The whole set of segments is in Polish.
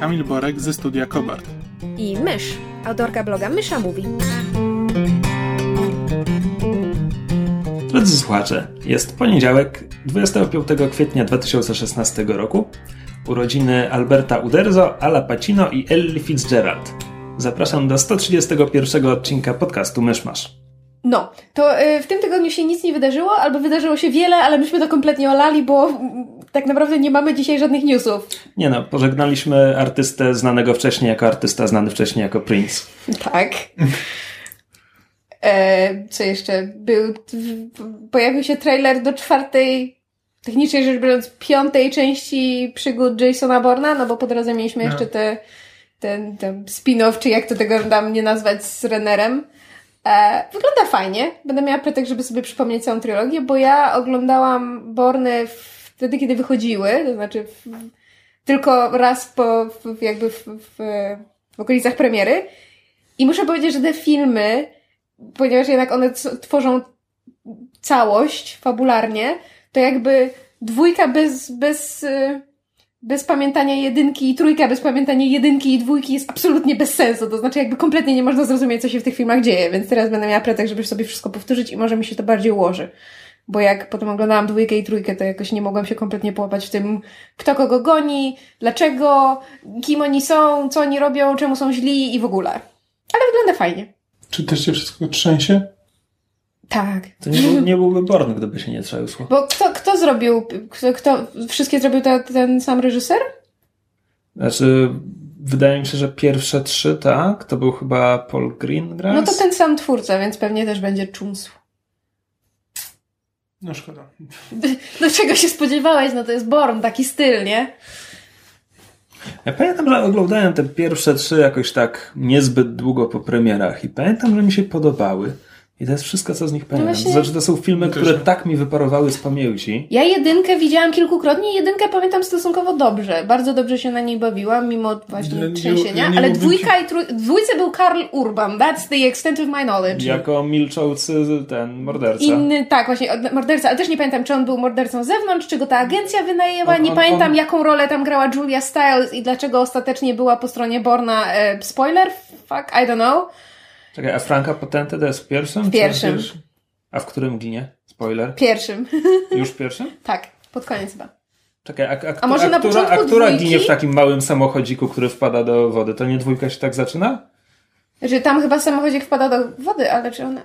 Kamil Borek ze studia Kobart. i Mysz, autorka bloga Mysza Mówi. Drodzy słuchacze, jest poniedziałek, 25 kwietnia 2016 roku. Urodziny Alberta Uderzo, Ala Pacino i Ellie Fitzgerald. Zapraszam do 131 odcinka podcastu Myszmasz. No, to y, w tym tygodniu się nic nie wydarzyło, albo wydarzyło się wiele, ale myśmy to kompletnie olali, bo mm, tak naprawdę nie mamy dzisiaj żadnych newsów. Nie no, pożegnaliśmy artystę znanego wcześniej jako artysta, znany wcześniej jako Prince. Tak. E, co jeszcze? Był, pojawił się trailer do czwartej, technicznie rzecz biorąc, piątej części przygód Jasona Borna, no bo po drodze mieliśmy No. jeszcze te, ten, ten spin-off, czy jak to tego tam nie nazwać, z Rennerem. E, wygląda fajnie. Będę miała pretekst, żeby sobie przypomnieć całą trylogię, bo ja oglądałam Borny wtedy, kiedy wychodziły, to znaczy w, tylko raz po, w, jakby w, w, w okolicach premiery. I muszę powiedzieć, że te filmy, ponieważ jednak one tworzą całość fabularnie, to jakby dwójka bez, bez, y, bez pamiętania jedynki i trójka bez pamiętania jedynki i dwójki jest absolutnie bez sensu. To znaczy jakby kompletnie nie można zrozumieć, co się w tych filmach dzieje, więc teraz będę miała pretekst, żeby sobie wszystko powtórzyć i może mi się to bardziej ułoży. Bo jak potem oglądałam dwójkę i trójkę, to jakoś nie mogłam się kompletnie połapać w tym, kto kogo goni, dlaczego, kim oni są, co oni robią, czemu są źli i w ogóle. Ale wygląda fajnie. Czy też się wszystko trzęsie? Tak. To nie, był, nie byłby Born, gdyby się nie trzęsło. Bo kto, kto zrobił, kto, kto wszystkie zrobił te, ten sam reżyser? Znaczy, wydaje mi się, że pierwsze trzy, tak, to był chyba Paul Greengrass. No to ten sam twórca, więc pewnie też będzie czumsł. No szkoda. Do czego się spodziewałeś? No to jest Born, taki styl, nie? Ja pamiętam, że oglądałem te pierwsze trzy jakoś tak niezbyt długo po premierach i pamiętam, że mi się podobały. I to jest wszystko, co z nich pamiętam. właśnie- Znaczy, to są filmy, No które tak mi wyparowały z pamięci. Ja jedynkę widziałam kilkukrotnie i jedynkę pamiętam stosunkowo dobrze. Bardzo dobrze się na niej bawiłam, mimo właśnie Ja trzęsienia. ja ale dwójka i trój... dwójce był Karl Urban. That's the extent of my knowledge. Jako milczący ten morderca. Inny, tak, właśnie, morderca, ale też nie pamiętam, czy on był mordercą z zewnątrz, czy go ta agencja wynajęła. On- nie on- pamiętam, on- jaką rolę tam grała Julia Stiles i dlaczego ostatecznie była po stronie Borna. E, spoiler? Fuck, I don't know. Czekaj, a Franka Potente to jest w pierwszym? W pierwszym. A w którym ginie? Spoiler. Pierwszym. Już pierwszym? tak, pod koniec chyba. Czekaj, a, a, A może a, na która, początku a która dwójki? ginie w takim małym samochodziku, który wpada do wody? To nie dwójka się tak zaczyna? Że tam chyba samochodzik wpada do wody, ale czy ona...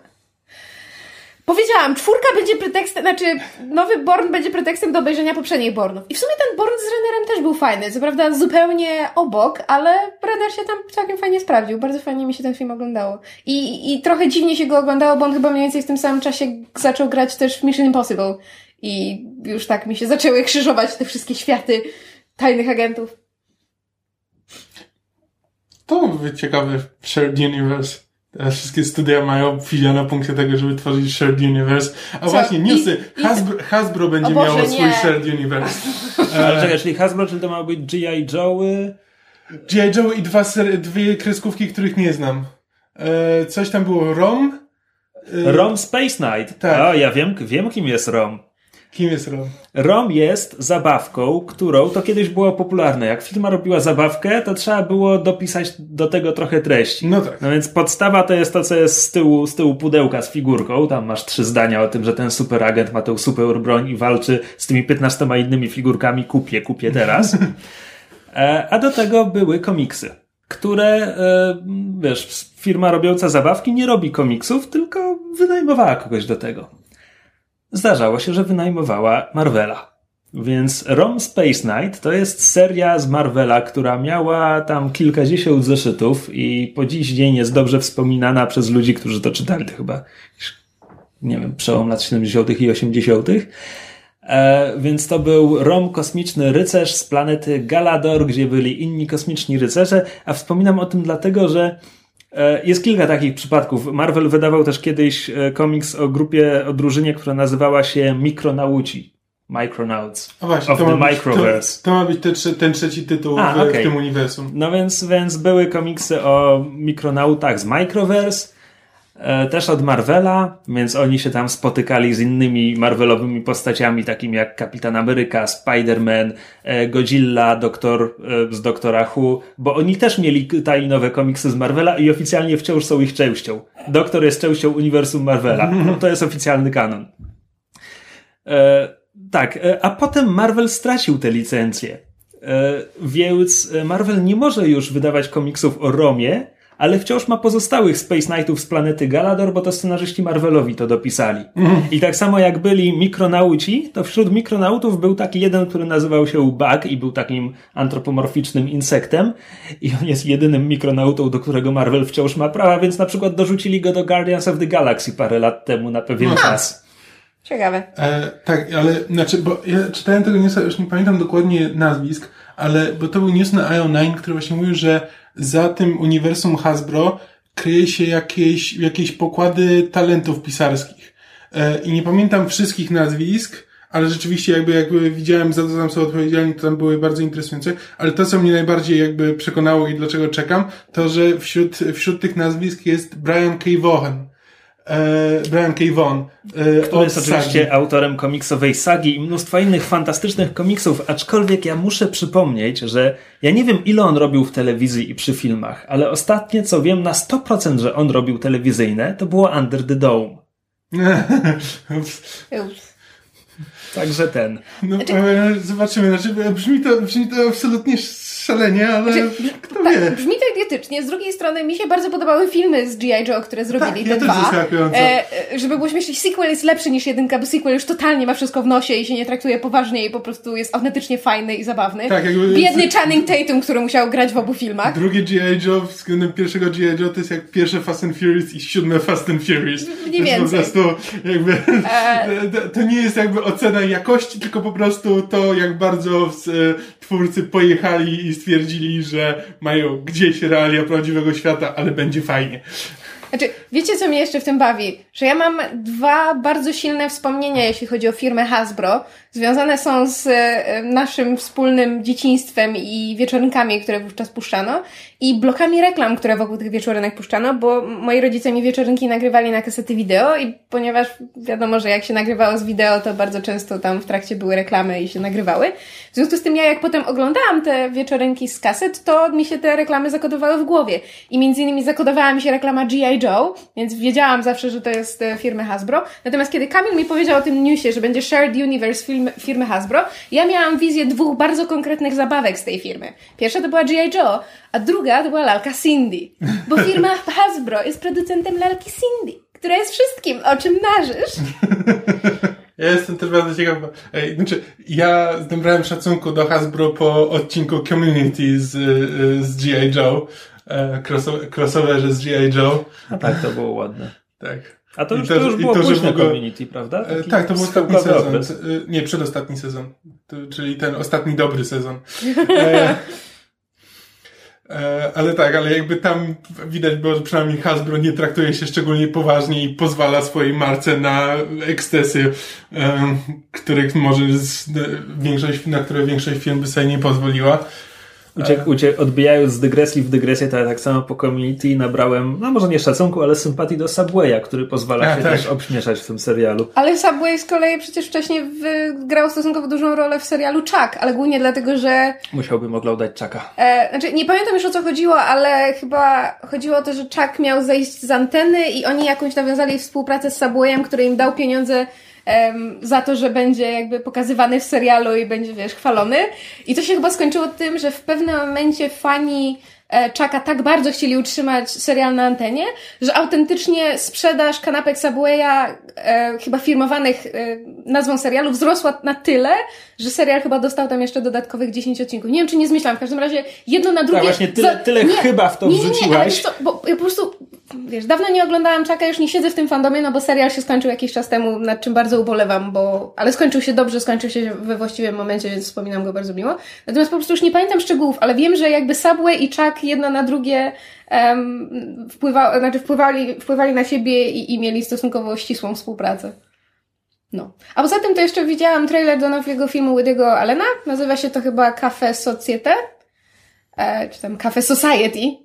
Powiedziałam, czwórka będzie pretekstem, znaczy nowy Born będzie pretekstem do obejrzenia poprzednich Bornów. I w sumie ten Born z Rennerem też był fajny. Co prawda zupełnie obok, ale Renner się tam całkiem fajnie sprawdził. Bardzo fajnie mi się ten film oglądało. I, I trochę dziwnie się go oglądało, bo on chyba mniej więcej w tym samym czasie zaczął grać też w Mission Impossible. I już tak mi się zaczęły krzyżować te wszystkie światy tajnych agentów. To by ciekawy shared universe. Teraz wszystkie studia mają filia na punkcie tego, żeby tworzyć shared universe. A Co? właśnie, newsy. I- i- Hasbro, Hasbro będzie Boże, miało swój shared universe. Ale czekaj, czyli Hasbro, czyli to ma być G.I. Joe'y? G.I. Joe i dwa ser- dwie kreskówki, których nie znam. E, coś tam było Rom. E, Rom Space Knight. Tak. O, ja wiem, wiem kim jest Rom. Kim jest Rom? Rom jest zabawką, którą to kiedyś było popularne. Jak firma robiła zabawkę, to trzeba było dopisać do tego trochę treści. No tak. No więc podstawa to jest to, co jest z tyłu, z tyłu pudełka z figurką. Tam masz trzy zdania o tym, że ten super agent ma tą super broń i walczy z tymi 15 innymi figurkami. Kupię, kupię teraz. E, A do tego były komiksy, które, e, wiesz, firma robiąca zabawki nie robi komiksów, tylko wynajmowała kogoś do tego. Zdarzało się, że wynajmowała Marvela. Więc Rom Space Knight to jest seria z Marvela, która miała tam kilkadziesiąt zeszytów i po dziś dzień jest dobrze wspominana przez ludzi, którzy to czytali. To chyba, nie wiem, przełom lat 70. i 80. E, więc to był Rom Kosmiczny Rycerz z planety Galador, gdzie byli inni kosmiczni rycerze, a wspominam o tym dlatego, że jest kilka takich przypadków. Marvel wydawał też kiedyś e, komiks o grupie, o drużynie, która nazywała się Mikronauci. Micronauts. A właśnie, of to the ma być, Microverse. To, to ma być te, ten trzeci tytuł A, w, okej. w tym uniwersum. No więc, więc były komiksy o mikronautach z Microverse, e, też od Marvela, więc oni się tam spotykali z innymi Marvelowymi postaciami, takimi jak Kapitan Ameryka, Spider-Man, e, Godzilla, doktor e, z Doktora Who, bo oni też mieli tajnowe komiksy z Marvela i oficjalnie wciąż są ich częścią. Doktor jest częścią uniwersum Marvela. No, to jest oficjalny kanon. E, tak, e, a potem Marvel stracił te licencje. E, więc Marvel nie może już wydawać komiksów o Romie, ale wciąż ma pozostałych Space Knightów z planety Galador, bo to scenarzyści Marvelowi to dopisali. I tak samo jak byli mikronauci, to wśród mikronautów był taki jeden, który nazywał się Bug i był takim antropomorficznym insektem i on jest jedynym mikronautą, do którego Marvel wciąż ma prawa, więc na przykład dorzucili go do Guardians of the Galaxy parę lat temu na pewien czas. Ciekawe. E, tak, ale znaczy, bo ja czytałem tego newsa, już nie pamiętam dokładnie nazwisk, ale bo to był news na IO9, który właśnie mówił, że za tym uniwersum Hasbro kryje się jakieś, jakieś pokłady talentów pisarskich. E, I nie pamiętam wszystkich nazwisk, ale rzeczywiście jakby, jakby widziałem za co tam są odpowiedzialni, to tam były bardzo interesujące, ale to, co mnie najbardziej jakby przekonało i dlaczego czekam, to, że wśród, wśród tych nazwisk jest Brian K. Vaughan. E, Brian K. Vaughan. E, Który jest oczywiście Sagi. autorem komiksowej sagi i mnóstwa innych fantastycznych komiksów, aczkolwiek ja muszę przypomnieć, że ja nie wiem ile on robił w telewizji i przy filmach, ale ostatnie co wiem na 100%, że on robił telewizyjne, to było Under the Dome. Ups. Także ten. No, Znaczy- e, zobaczymy. Znaczy, brzmi, to, brzmi to absolutnie szalenie, ale Znaczy, kto tak, wie. brzmi to idiotycznie. Z drugiej strony mi się bardzo podobały filmy z G.I. Joe, które zrobili, Tak, te ja też dwa. E, żeby było śmiesznie, sequel jest lepszy niż jedynka, bo sequel już totalnie ma wszystko w nosie i się nie traktuje poważnie i po prostu jest autentycznie fajny i zabawny. Tak, jakby- Biedny Channing Tatum, który musiał grać w obu filmach. Drugie G.I. Joe względem pierwszego G.I. Joe to jest jak pierwsze Fast and Furious i siódme Fast and Furious. Jest więcej. po prostu jakby, E. to- to nie jest jakby ocena jakości, tylko po prostu to, jak bardzo e, twórcy pojechali i stwierdzili, że mają gdzieś realia prawdziwego świata, ale będzie fajnie. Znaczy, wiecie co mnie jeszcze w tym bawi? Że ja mam dwa bardzo silne wspomnienia, jeśli chodzi o firmę Hasbro. Związane są z e, naszym wspólnym dzieciństwem i wieczornkami, które wówczas puszczano i blokami reklam, które wokół tych wieczorynek puszczano, bo moi rodzice mi wieczorynki nagrywali na kasety wideo i ponieważ wiadomo, że jak się nagrywało z wideo, to bardzo często tam w trakcie były reklamy i się nagrywały. W związku z tym ja jak potem oglądałam te wieczorynki z kaset, to mi się te reklamy zakodowały w głowie. I między innymi zakodowała mi się reklama G.I. Joe, więc wiedziałam zawsze, że to jest e, firmy Hasbro. Natomiast kiedy Kamil mi powiedział o tym newsie, że będzie Shared Universe film, firmy Hasbro, ja miałam wizję dwóch bardzo konkretnych zabawek z tej firmy. Pierwsza to była G.I. Joe, a druga to była lalka Cindy. Bo firma Hasbro jest producentem lalki Cindy, która jest wszystkim, o czym marzysz. Ja jestem też bardzo ciekaw, bo, ej, znaczy, ja nabrałem szacunku do Hasbro po odcinku Community z, y, z G.I. Joe, e, crossover, crossoverze z G.I. Joe, A tak, to było ładne. tak. A to już, to, to już było to, późne ogóle- community, prawda? E, Taki tak, to był ostatni sezon. okres. Nie, przedostatni sezon. Czyli ten ostatni dobry sezon. E, e, ale tak, ale jakby tam widać było, że przynajmniej Hasbro nie traktuje się szczególnie poważnie i pozwala swojej marce na ekstesy, e, których może z, większość, na które większość firm by sobie nie pozwoliła. Uciek, uciek, odbijając z dygresji w dygresję, to ja tak samo po community nabrałem, no może nie szacunku, ale sympatii do Subwaya, który pozwala A, się tak. też obśmieszać w tym serialu. Ale Subway z kolei przecież wcześniej grał stosunkowo dużą rolę w serialu Chuck, ale głównie dlatego, że Musiałbym oglądać Chucka. E, znaczy, nie pamiętam już o co chodziło, ale chyba chodziło o to, że Chuck miał zejść z anteny i oni jakąś nawiązali współpracę z Subwayem, który im dał pieniądze za to, że będzie jakby pokazywany w serialu i będzie, wiesz, chwalony. I to się chyba skończyło tym, że w pewnym momencie fani e, Chucka tak bardzo chcieli utrzymać serial na antenie, że autentycznie sprzedaż kanapek Subwaya, e, chyba firmowanych e, nazwą serialu, wzrosła na tyle, że serial chyba dostał tam jeszcze dodatkowych 10 odcinków. Nie wiem, czy nie zmyślam, w każdym razie jedno na drugie... Tak, właśnie tyle- tyle chyba w to nie, nie, nie, ale wrzuciłaś. co, bo ja po prostu wiesz, dawno nie oglądałam Czaka, już nie siedzę w tym fandomie, no bo serial się skończył jakiś czas temu, nad czym bardzo ubolewam, bo, ale skończył się dobrze, skończył się we właściwym momencie, więc wspominam go bardzo miło. Natomiast po prostu już nie pamiętam szczegółów, ale wiem, że jakby Subway i Chuck jedno na drugie um, wpływa, znaczy wpływali, wpływali na siebie i, i mieli stosunkowo ścisłą współpracę. No. A poza tym to jeszcze widziałam trailer do nowego filmu Woody'ego Allena. Nazywa się to chyba Cafe Societe. E, czy tam Society.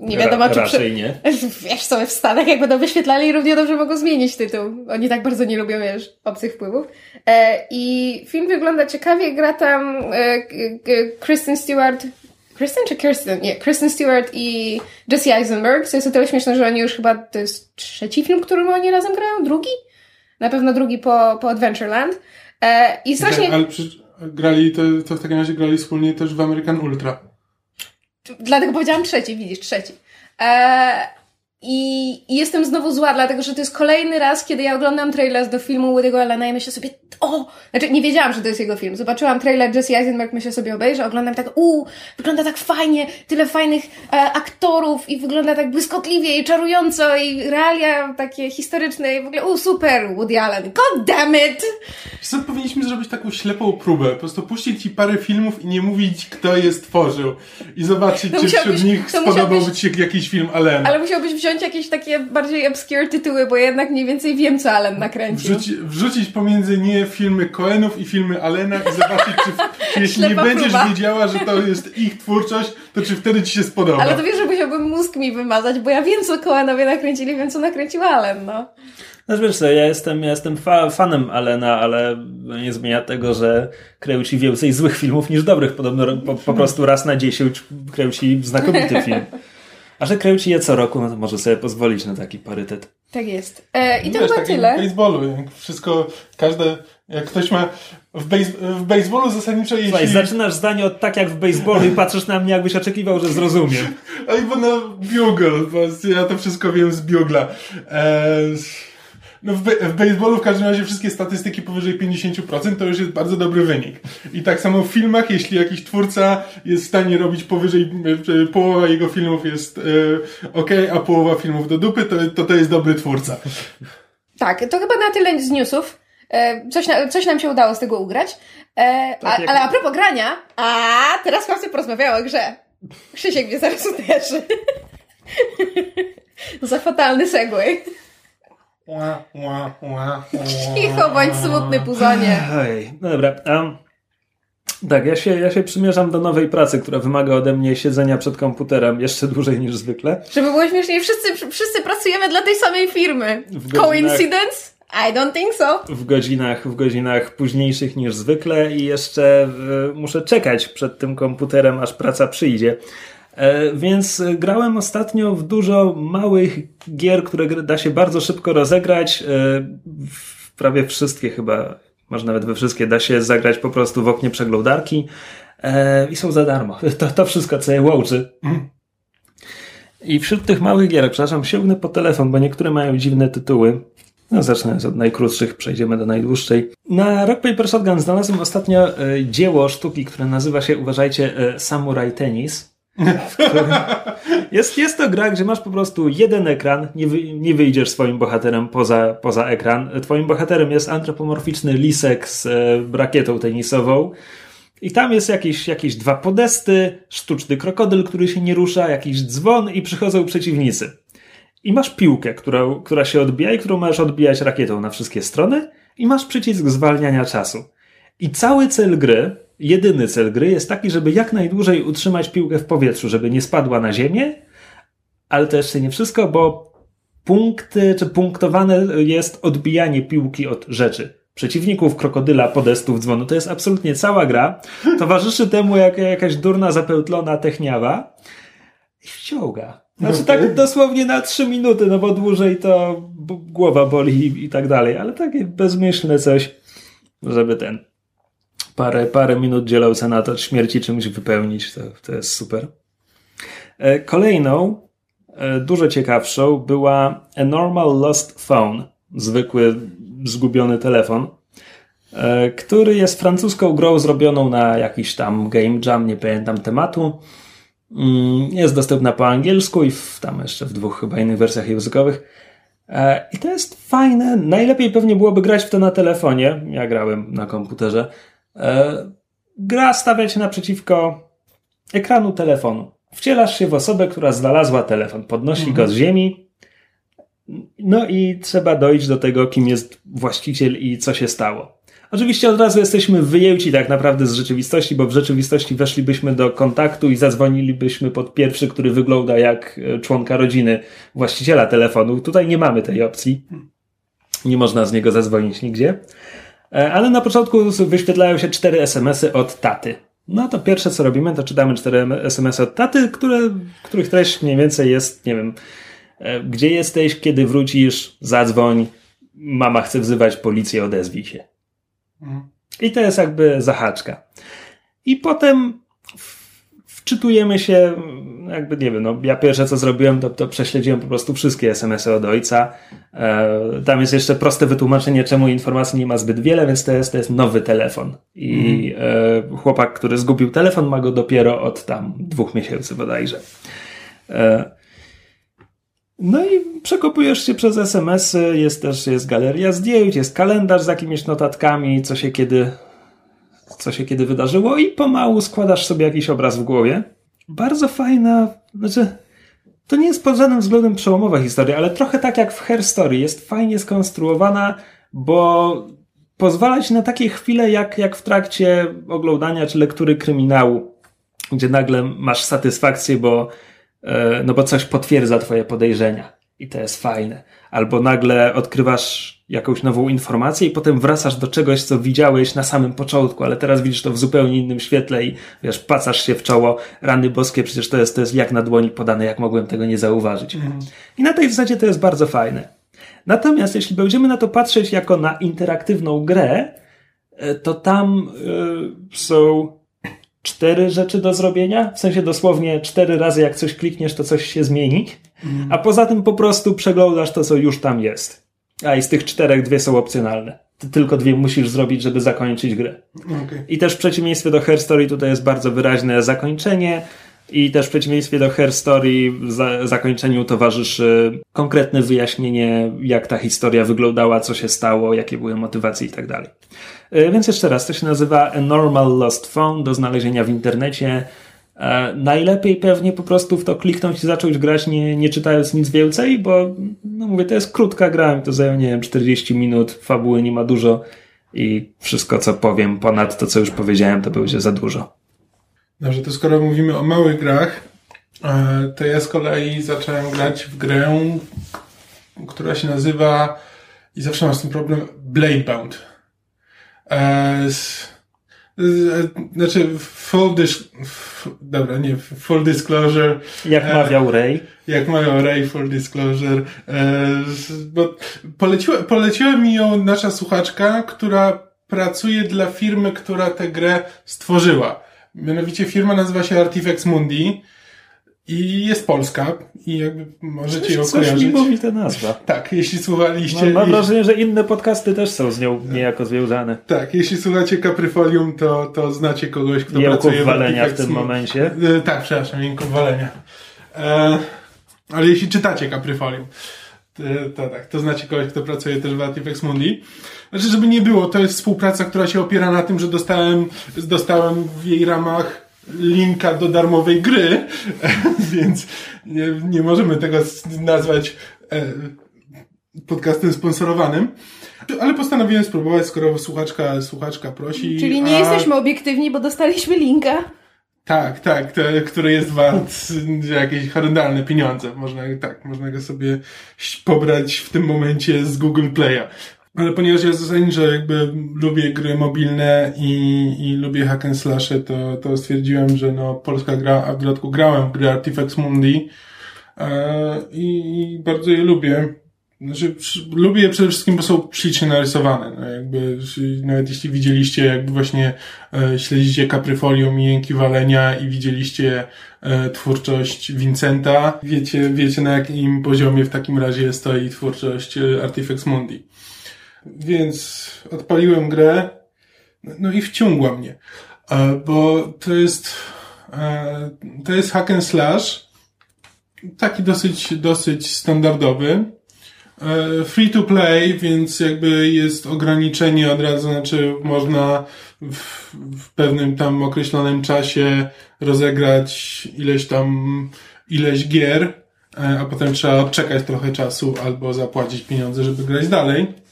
Nie wiadomo, Ra, czy... Raczej przy... nie. Wiesz, sobie w Stanach, jak będą wyświetlali, równie dobrze mogą zmienić tytuł. Oni tak bardzo nie lubią, wiesz, obcych wpływów. E, I film wygląda ciekawie. Gra tam e, Kristen Stewart Kristen czy Kirsten? Nie, Kristen Stewart i Jesse Eisenberg, co jest o tyle śmieszne, że oni już chyba, to jest trzeci film, którym oni razem grają? Drugi? Na pewno drugi po, po Adventureland. E, I strasznie... Ale przy, grali, to, to w takim razie grali wspólnie też w American Ultra. Dlatego powiedziałam trzeci, widzisz, trzeci. E, i, I jestem znowu zła, dlatego że to jest kolejny raz, kiedy ja oglądam trailer do filmu Woody'ego Allena i myślę sobie, o! Znaczy, nie wiedziałam, że to jest jego film. Zobaczyłam trailer Jesse Eisenberg, myślę sobie, obejrzę, oglądam tak, uuu, wygląda tak fajnie, tyle fajnych e, aktorów i wygląda tak błyskotliwie i czarująco i realia takie historyczne i w ogóle, uuu, super, Woody Allen, god damn it! Co, powinniśmy zrobić taką ślepą próbę, po prostu puścić ci parę filmów i nie mówić, kto je stworzył i zobaczyć, czy wśród nich ci się jakiś film Allena. Ale musiałbyś wziąć jakieś takie bardziej obscure tytuły, bo ja jednak mniej więcej wiem, co Allen nakręcił. Wrzuci, wrzucić pomiędzy nie filmy Coenów i filmy Allena i zobaczyć, czy, czy jeśli nie będziesz próba. wiedziała, że to jest ich twórczość, to czy wtedy ci się spodoba. Ale to wiesz, że musiałbym mózg mi wymazać, bo ja wiem, co Coenowie nakręcili, wiem, co nakręcił Allen, no. Znaczy wiesz co, ja jestem, ja jestem fa fanem Alena, ale nie zmienia tego, że kręci więcej złych filmów niż dobrych. Podobno po, po prostu raz na dziesięć kręci znakomity film. A że kręci je co roku, no to może sobie pozwolić na taki parytet. Tak jest. E, I to Wiesz, chyba tak jak tyle. w baseballu, jak wszystko, każde, jak ktoś ma, w, base, w baseballu zasadniczo jeśli... Słuchaj, zaczynasz zdanie od tak jak w baseballu i patrzysz na mnie, jakbyś oczekiwał, że zrozumiem. Oj, bo no, bugle, bo ja to wszystko wiem z bugla. Eee, no w, be- w baseballu w każdym razie wszystkie statystyki powyżej 50% to już jest bardzo dobry wynik. I tak samo w filmach, jeśli jakiś twórca jest w stanie robić powyżej, połowa jego filmów jest e, ok, a połowa filmów do dupy, to, to to jest dobry twórca. Tak, to chyba na tyle z newsów. E, coś, na, coś nam się udało z tego ugrać. E, a, Tak jak- Ale a propos grania, a teraz chłopcy porozmawiały o grze. Krzysiek mnie zaraz uderzy. Za fatalny segway. Cicho, bądź smutny puzonie. Oj, no dobra. Um, tak, ja się, ja się przymierzam do nowej pracy, która wymaga ode mnie siedzenia przed komputerem jeszcze dłużej niż zwykle. Żeby było śmieszniej, wszyscy, wszyscy pracujemy dla tej samej firmy. Godzinach- Coincidence? I don't think so. w godzinach, w godzinach późniejszych niż zwykle i jeszcze e, muszę czekać przed tym komputerem, aż praca przyjdzie. E, Więc grałem ostatnio w dużo małych gier, które da się bardzo szybko rozegrać. E, W prawie wszystkie chyba, może nawet we wszystkie da się zagrać po prostu w oknie przeglądarki E, i są za darmo. To, to wszystko, co je łączy. I wśród tych małych gier, przepraszam, sięgnę po telefon, bo niektóre mają dziwne tytuły. No, zacznę od najkrótszych, przejdziemy do najdłuższej. Na Rock Paper Shotgun znalazłem ostatnio e, dzieło sztuki, które nazywa się, uważajcie, e, Samurai Tennis. Jest, jest to gra, gdzie masz po prostu jeden ekran, nie, wy, nie wyjdziesz swoim bohaterem poza, poza ekran. Twoim bohaterem jest antropomorficzny lisek z e, rakietą tenisową. I tam jest jakieś, jakieś dwa podesty, sztuczny krokodyl, który się nie rusza, jakiś dzwon i przychodzą przeciwnicy. I masz piłkę, która, która się odbija i którą możesz odbijać rakietą na wszystkie strony i masz przycisk zwalniania czasu. I cały cel gry, jedyny cel gry jest taki, żeby jak najdłużej utrzymać piłkę w powietrzu, żeby nie spadła na ziemię, ale to jeszcze nie wszystko, bo punkty, czy punktowane jest odbijanie piłki od rzeczy. Przeciwników, krokodyla, podestów, dzwonu. To jest absolutnie cała gra. Towarzyszy temu jak, jakaś durna, zapełtlona techniawa i wciąga. Znaczy tak dosłownie na trzy minuty, no bo dłużej to głowa boli i, i tak dalej, ale takie bezmyślne coś, żeby ten parę, parę minut dzielał se na to śmierci czymś wypełnić, to, to jest super. E, Kolejną, e, dużo ciekawszą, była A Normal Lost Phone, zwykły zgubiony telefon, e, który jest francuską grą zrobioną na jakiś tam game jam, nie pamiętam tematu. Mm, jest dostępna po angielsku i w, tam jeszcze w dwóch chyba innych wersjach językowych. I to jest fajne. Najlepiej pewnie byłoby grać w to na telefonie. Ja grałem na komputerze. E, gra stawia się naprzeciwko ekranu telefonu. Wcielasz się w osobę, która znalazła telefon, podnosi mhm. go z ziemi. No i trzeba dojść do tego, kim jest właściciel i co się stało. Oczywiście od razu jesteśmy wyjęci tak naprawdę z rzeczywistości, bo w rzeczywistości weszlibyśmy do kontaktu i zadzwonilibyśmy pod pierwszy, który wygląda jak e, członka rodziny właściciela telefonu. Tutaj nie mamy tej opcji. Nie można z niego zadzwonić nigdzie. E, ale na początku wyświetlają się cztery SMS-y od taty. No to pierwsze co robimy, to czytamy cztery SMS-y od taty, które, których treść mniej więcej jest, nie wiem, e, gdzie jesteś, kiedy wrócisz, zadzwoń, mama chce wzywać policję, odezwij się. I to jest jakby zahaczka. I potem wczytujemy się, jakby nie wiem, no ja pierwsze co zrobiłem, to, to prześledziłem po prostu wszystkie SMS-y od ojca. E, tam jest jeszcze proste wytłumaczenie, czemu informacji nie ma zbyt wiele, więc to jest, to jest nowy telefon. I e, chłopak, który zgubił telefon, ma go dopiero od tam dwóch miesięcy bodajże. E, no i przekopujesz się przez SMS-y, jest też jest galeria zdjęć, jest kalendarz z jakimiś notatkami, co się kiedy, co się kiedy wydarzyło i pomału składasz sobie jakiś obraz w głowie. Bardzo fajna, znaczy to nie jest pod żadnym względem przełomowa historia, ale trochę tak jak w Her Story, jest fajnie skonstruowana, bo pozwala ci na takie chwile jak, jak w trakcie oglądania czy lektury kryminału, gdzie nagle masz satysfakcję, bo E, no bo coś potwierdza twoje podejrzenia i to jest fajne. Albo nagle odkrywasz jakąś nową informację i potem wracasz do czegoś, co widziałeś na samym początku, ale teraz widzisz to w zupełnie innym świetle i wiesz, pacasz się w czoło, rany boskie, przecież to jest, to jest jak na dłoni podane, jak mogłem tego nie zauważyć. Mhm. I na tej zasadzie to jest bardzo fajne. Natomiast jeśli będziemy na to patrzeć jako na interaktywną grę, e, to tam y, są cztery rzeczy do zrobienia, w sensie dosłownie cztery razy jak coś klikniesz, to coś się zmieni, mm. a poza tym po prostu przeglądasz to, co już tam jest. A i z tych czterech dwie są opcjonalne. Ty tylko dwie musisz zrobić, żeby zakończyć grę. Okay. I też w przeciwieństwie do Her Story tutaj jest bardzo wyraźne zakończenie, i też w przeciwieństwie do Her Story za, zakończeniu towarzyszy konkretne wyjaśnienie, jak ta historia wyglądała, co się stało, jakie były motywacje i tak dalej. E, więc jeszcze raz, to się nazywa A Normal Lost Phone do znalezienia w internecie. E, najlepiej pewnie po prostu w to kliknąć i zacząć grać, nie, nie czytając nic więcej, bo no mówię, to jest krótka gra, to zajmie, nie wiem, 40 minut, fabuły nie ma dużo i wszystko, co powiem ponad to, co już powiedziałem, to będzie za dużo. Dobrze, to skoro mówimy o małych grach, e, to ja z kolei zacząłem grać w grę, która się nazywa, i zawsze mam z tym problem, Bladebound. E, znaczy, full dis dobra, nie, full disclosure. Jak e, mawiał Ray. Jak mawiał Ray, full disclosure. bo poleciła, poleciła mi ją nasza słuchaczka, która pracuje dla firmy, która tę grę stworzyła. Mianowicie firma nazywa się Artifex Mundi i jest polska i jakby możecie coś, ją kojarzyć. Coś mi mówi ta nazwa. Tak, jeśli słuchaliście... Mam, mam wrażenie, że inne podcasty też są z nią niejako związane. Tak, jeśli słuchacie Capryfolium, to, to znacie kogoś, kto Jęków pracuje w walenia w tym momencie. E, tak, przepraszam, Jęków walenia. E, ale jeśli czytacie Capryfolium, to, to tak, to znacie kogoś, kto pracuje też w Artifex Mundi. Znaczy, żeby nie było, to jest współpraca, która się opiera na tym, że dostałem, dostałem w jej ramach linka do darmowej gry, więc nie, nie możemy tego nazwać e, podcastem sponsorowanym. Ale postanowiłem spróbować, skoro słuchaczka, słuchaczka prosi. Czyli nie a... jesteśmy obiektywni, bo dostaliśmy linka. Tak, tak, to, który jest wart jakieś horrendalne pieniądze. Można, tak, można go sobie pobrać w tym momencie z Google Play'a. Ale ponieważ ja zasadniczo jakby lubię gry mobilne i, i lubię hack and slashy, to, to stwierdziłem, że no polska gra, a w dodatku grałem w gry Artifex Mundi e, i bardzo je lubię. Znaczy, lubię je przede wszystkim, bo są ślicznie narysowane. No jakby, nawet jeśli widzieliście, jakby właśnie e, śledzicie Capryfolium i Jęki Walenia i widzieliście e, twórczość Vincenta, wiecie, wiecie na jakim poziomie w takim razie stoi twórczość e, Artifex Mundi. Więc odpaliłem grę, no i wciągła mnie. Bo to jest, E, to jest hack and slash. Taki dosyć, dosyć standardowy. E, free to play, więc jakby jest ograniczenie od razu, znaczy można w, w pewnym tam określonym czasie rozegrać ileś tam, ileś gier, e, a potem trzeba odczekać trochę czasu albo zapłacić pieniądze, żeby grać dalej.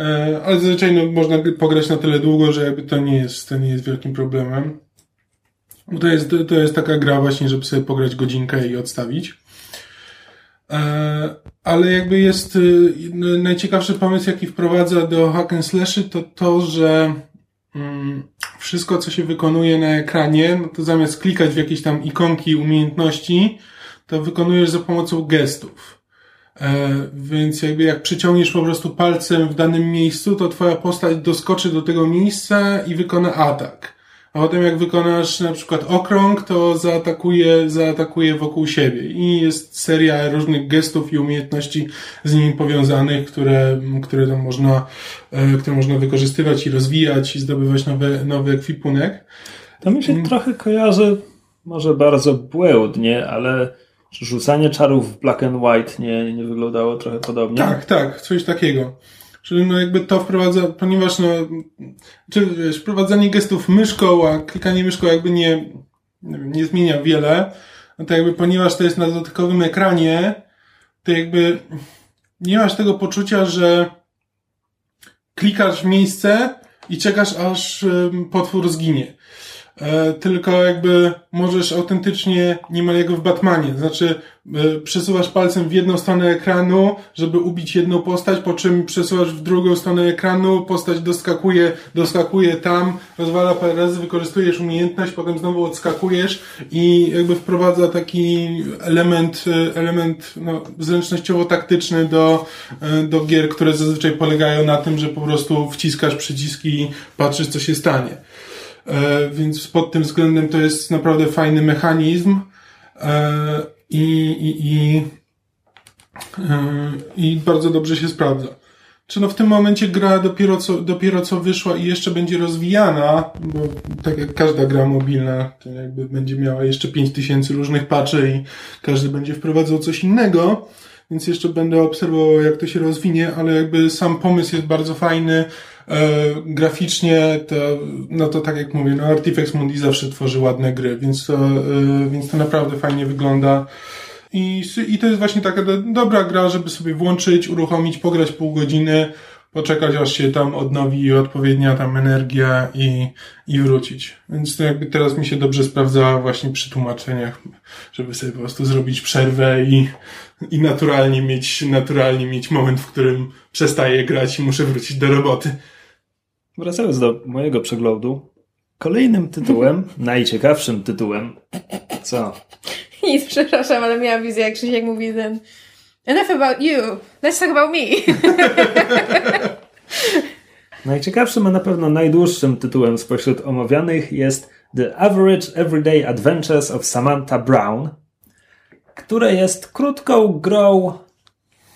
E, ale zazwyczaj no, można pograć na tyle długo, że jakby to nie jest, to nie jest wielkim problemem. To jest, to jest taka gra właśnie, żeby sobie pograć godzinkę i odstawić. E, ale jakby jest y, najciekawszy pomysł, jaki wprowadza do hack and slashy, to to, że mm, wszystko, co się wykonuje na ekranie, no to zamiast klikać w jakieś tam ikonki umiejętności, to wykonujesz za pomocą gestów. E, więc jakby jak przyciągniesz po prostu palcem w danym miejscu, to twoja postać doskoczy do tego miejsca i wykona atak. A potem jak wykonasz na przykład okrąg, to zaatakuje, zaatakuje wokół siebie. I jest seria różnych gestów i umiejętności z nimi powiązanych, które, które tam można, e, które można wykorzystywać i rozwijać i zdobywać nowy, nowy ekwipunek. To mi się hmm. trochę kojarzy, może bardzo błędnie, ale rzucanie czarów w black and white nie, nie wyglądało trochę podobnie? Tak, tak, coś takiego. Czyli no jakby to wprowadza, ponieważ no, czy wiesz, wprowadzanie gestów myszką, a klikanie myszką jakby nie, nie zmienia wiele, no to jakby ponieważ to jest na dotykowym ekranie, to jakby nie masz tego poczucia, że klikasz w miejsce i czekasz aż potwór zginie. E, tylko jakby możesz autentycznie niemal jak w Batmanie, znaczy e, przesuwasz palcem w jedną stronę ekranu, żeby ubić jedną postać, po czym przesuwasz w drugą stronę ekranu, postać doskakuje, doskakuje tam, rozwala parę razy, wykorzystujesz umiejętność, potem znowu odskakujesz i jakby wprowadza taki element, e, element no, zręcznościowo-taktyczny do, do gier, które zazwyczaj polegają na tym, że po prostu wciskasz przyciski i patrzysz, co się stanie. E, więc pod tym względem to jest naprawdę fajny mechanizm e, i, i, i, e, i bardzo dobrze się sprawdza. Czy no w tym momencie gra dopiero co, dopiero co wyszła i jeszcze będzie rozwijana, bo tak jak każda gra mobilna, to jakby będzie miała jeszcze 5000 różnych patchy i każdy będzie wprowadzał coś innego, więc jeszcze będę obserwował jak to się rozwinie, ale jakby sam pomysł jest bardzo fajny, graficznie to, no to tak jak mówię, no Artifex Mundi zawsze tworzy ładne gry, więc to, e, więc to naprawdę fajnie wygląda. I, I to jest właśnie taka do, dobra gra, żeby sobie włączyć, uruchomić, pograć pół godziny, poczekać aż się tam odnowi odpowiednia tam energia i, i wrócić. Więc to jakby teraz mi się dobrze sprawdza właśnie przy tłumaczeniach, żeby sobie po prostu zrobić przerwę i, i naturalnie mieć, naturalnie mieć moment, w którym przestaję grać i muszę wrócić do roboty. Wracając do mojego przeglądu, kolejnym tytułem, najciekawszym tytułem, co? Nic, przepraszam, ale miałam wizję, jak Krzysiek mówi ten Enough about you, let's talk about me. Najciekawszym, a na pewno najdłuższym tytułem spośród omawianych jest The Average Everyday Adventures of Samantha Brown, które jest krótką grą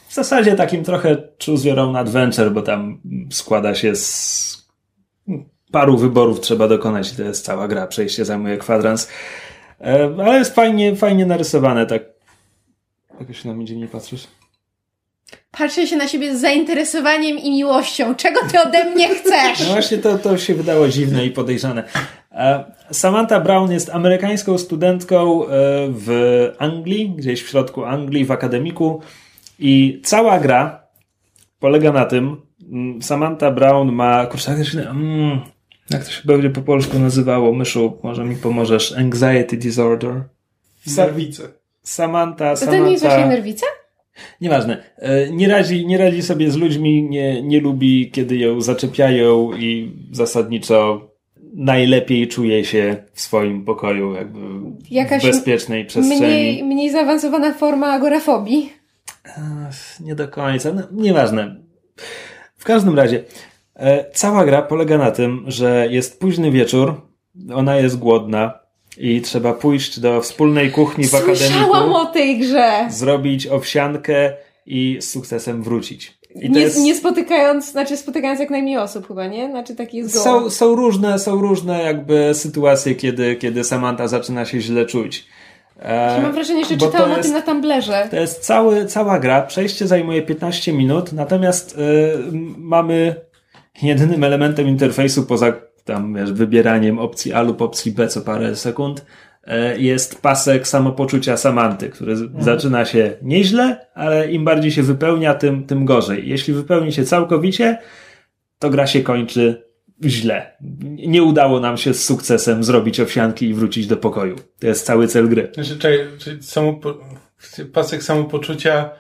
w zasadzie takim trochę Choose Your Own Adventure, bo tam składa się z paru wyborów trzeba dokonać i to jest cała gra. Przejście zajmuje kwadrans. E, ale jest fajnie, fajnie narysowane, tak. Jakoś się na mnie dziwnie patrzysz. Patrzę się na siebie z zainteresowaniem i miłością. Czego ty ode mnie chcesz? No właśnie to, to się wydało dziwne i podejrzane. E, Samantha Brown jest amerykańską studentką e, w Anglii, gdzieś w środku Anglii, w akademiku i cała gra polega na tym, Samantha Brown ma, kurczę, jak to się, mm, jak to się będzie po polsku nazywało, myszu, może mi pomożesz, anxiety disorder. Serwice. Samantha, Samantha. To, to nie jest właśnie nerwica? Nieważne. E, nie radzi, nie radzi sobie z ludźmi, nie, nie lubi, kiedy ją zaczepiają i zasadniczo najlepiej czuje się w swoim pokoju, jakby Jakaś w bezpiecznej przestrzeni. Mniej, mniej zaawansowana forma agorafobii. Nie do końca. No, nieważne. W każdym razie, e, cała gra polega na tym, że jest późny wieczór, ona jest głodna i trzeba pójść do wspólnej kuchni w akademii. Słyszałam o tej grze! Zrobić owsiankę i z sukcesem wrócić. Nie, jest... nie spotykając, znaczy spotykając jak najmniej osób chyba, nie? Znaczy taki jest. Są, są różne, są różne jakby sytuacje, kiedy, kiedy Samantha zaczyna się źle czuć. E, Mam wrażenie, że czytałam o tym na Tumblerze. To jest cały, cała gra. Przejście zajmuje 15 minut, natomiast y, mamy jedynym elementem interfejsu poza tam wiesz, wybieraniem opcji A lub opcji B co parę sekund y, jest pasek samopoczucia Samanty, który z- zaczyna się nieźle, ale im bardziej się wypełnia, tym, tym gorzej. Jeśli wypełni się całkowicie, to gra się kończy źle. Nie udało nam się z sukcesem zrobić owsianki i wrócić do pokoju. To jest cały cel gry. Znaczy, czekaj, czyli samopo... pasek samopoczucia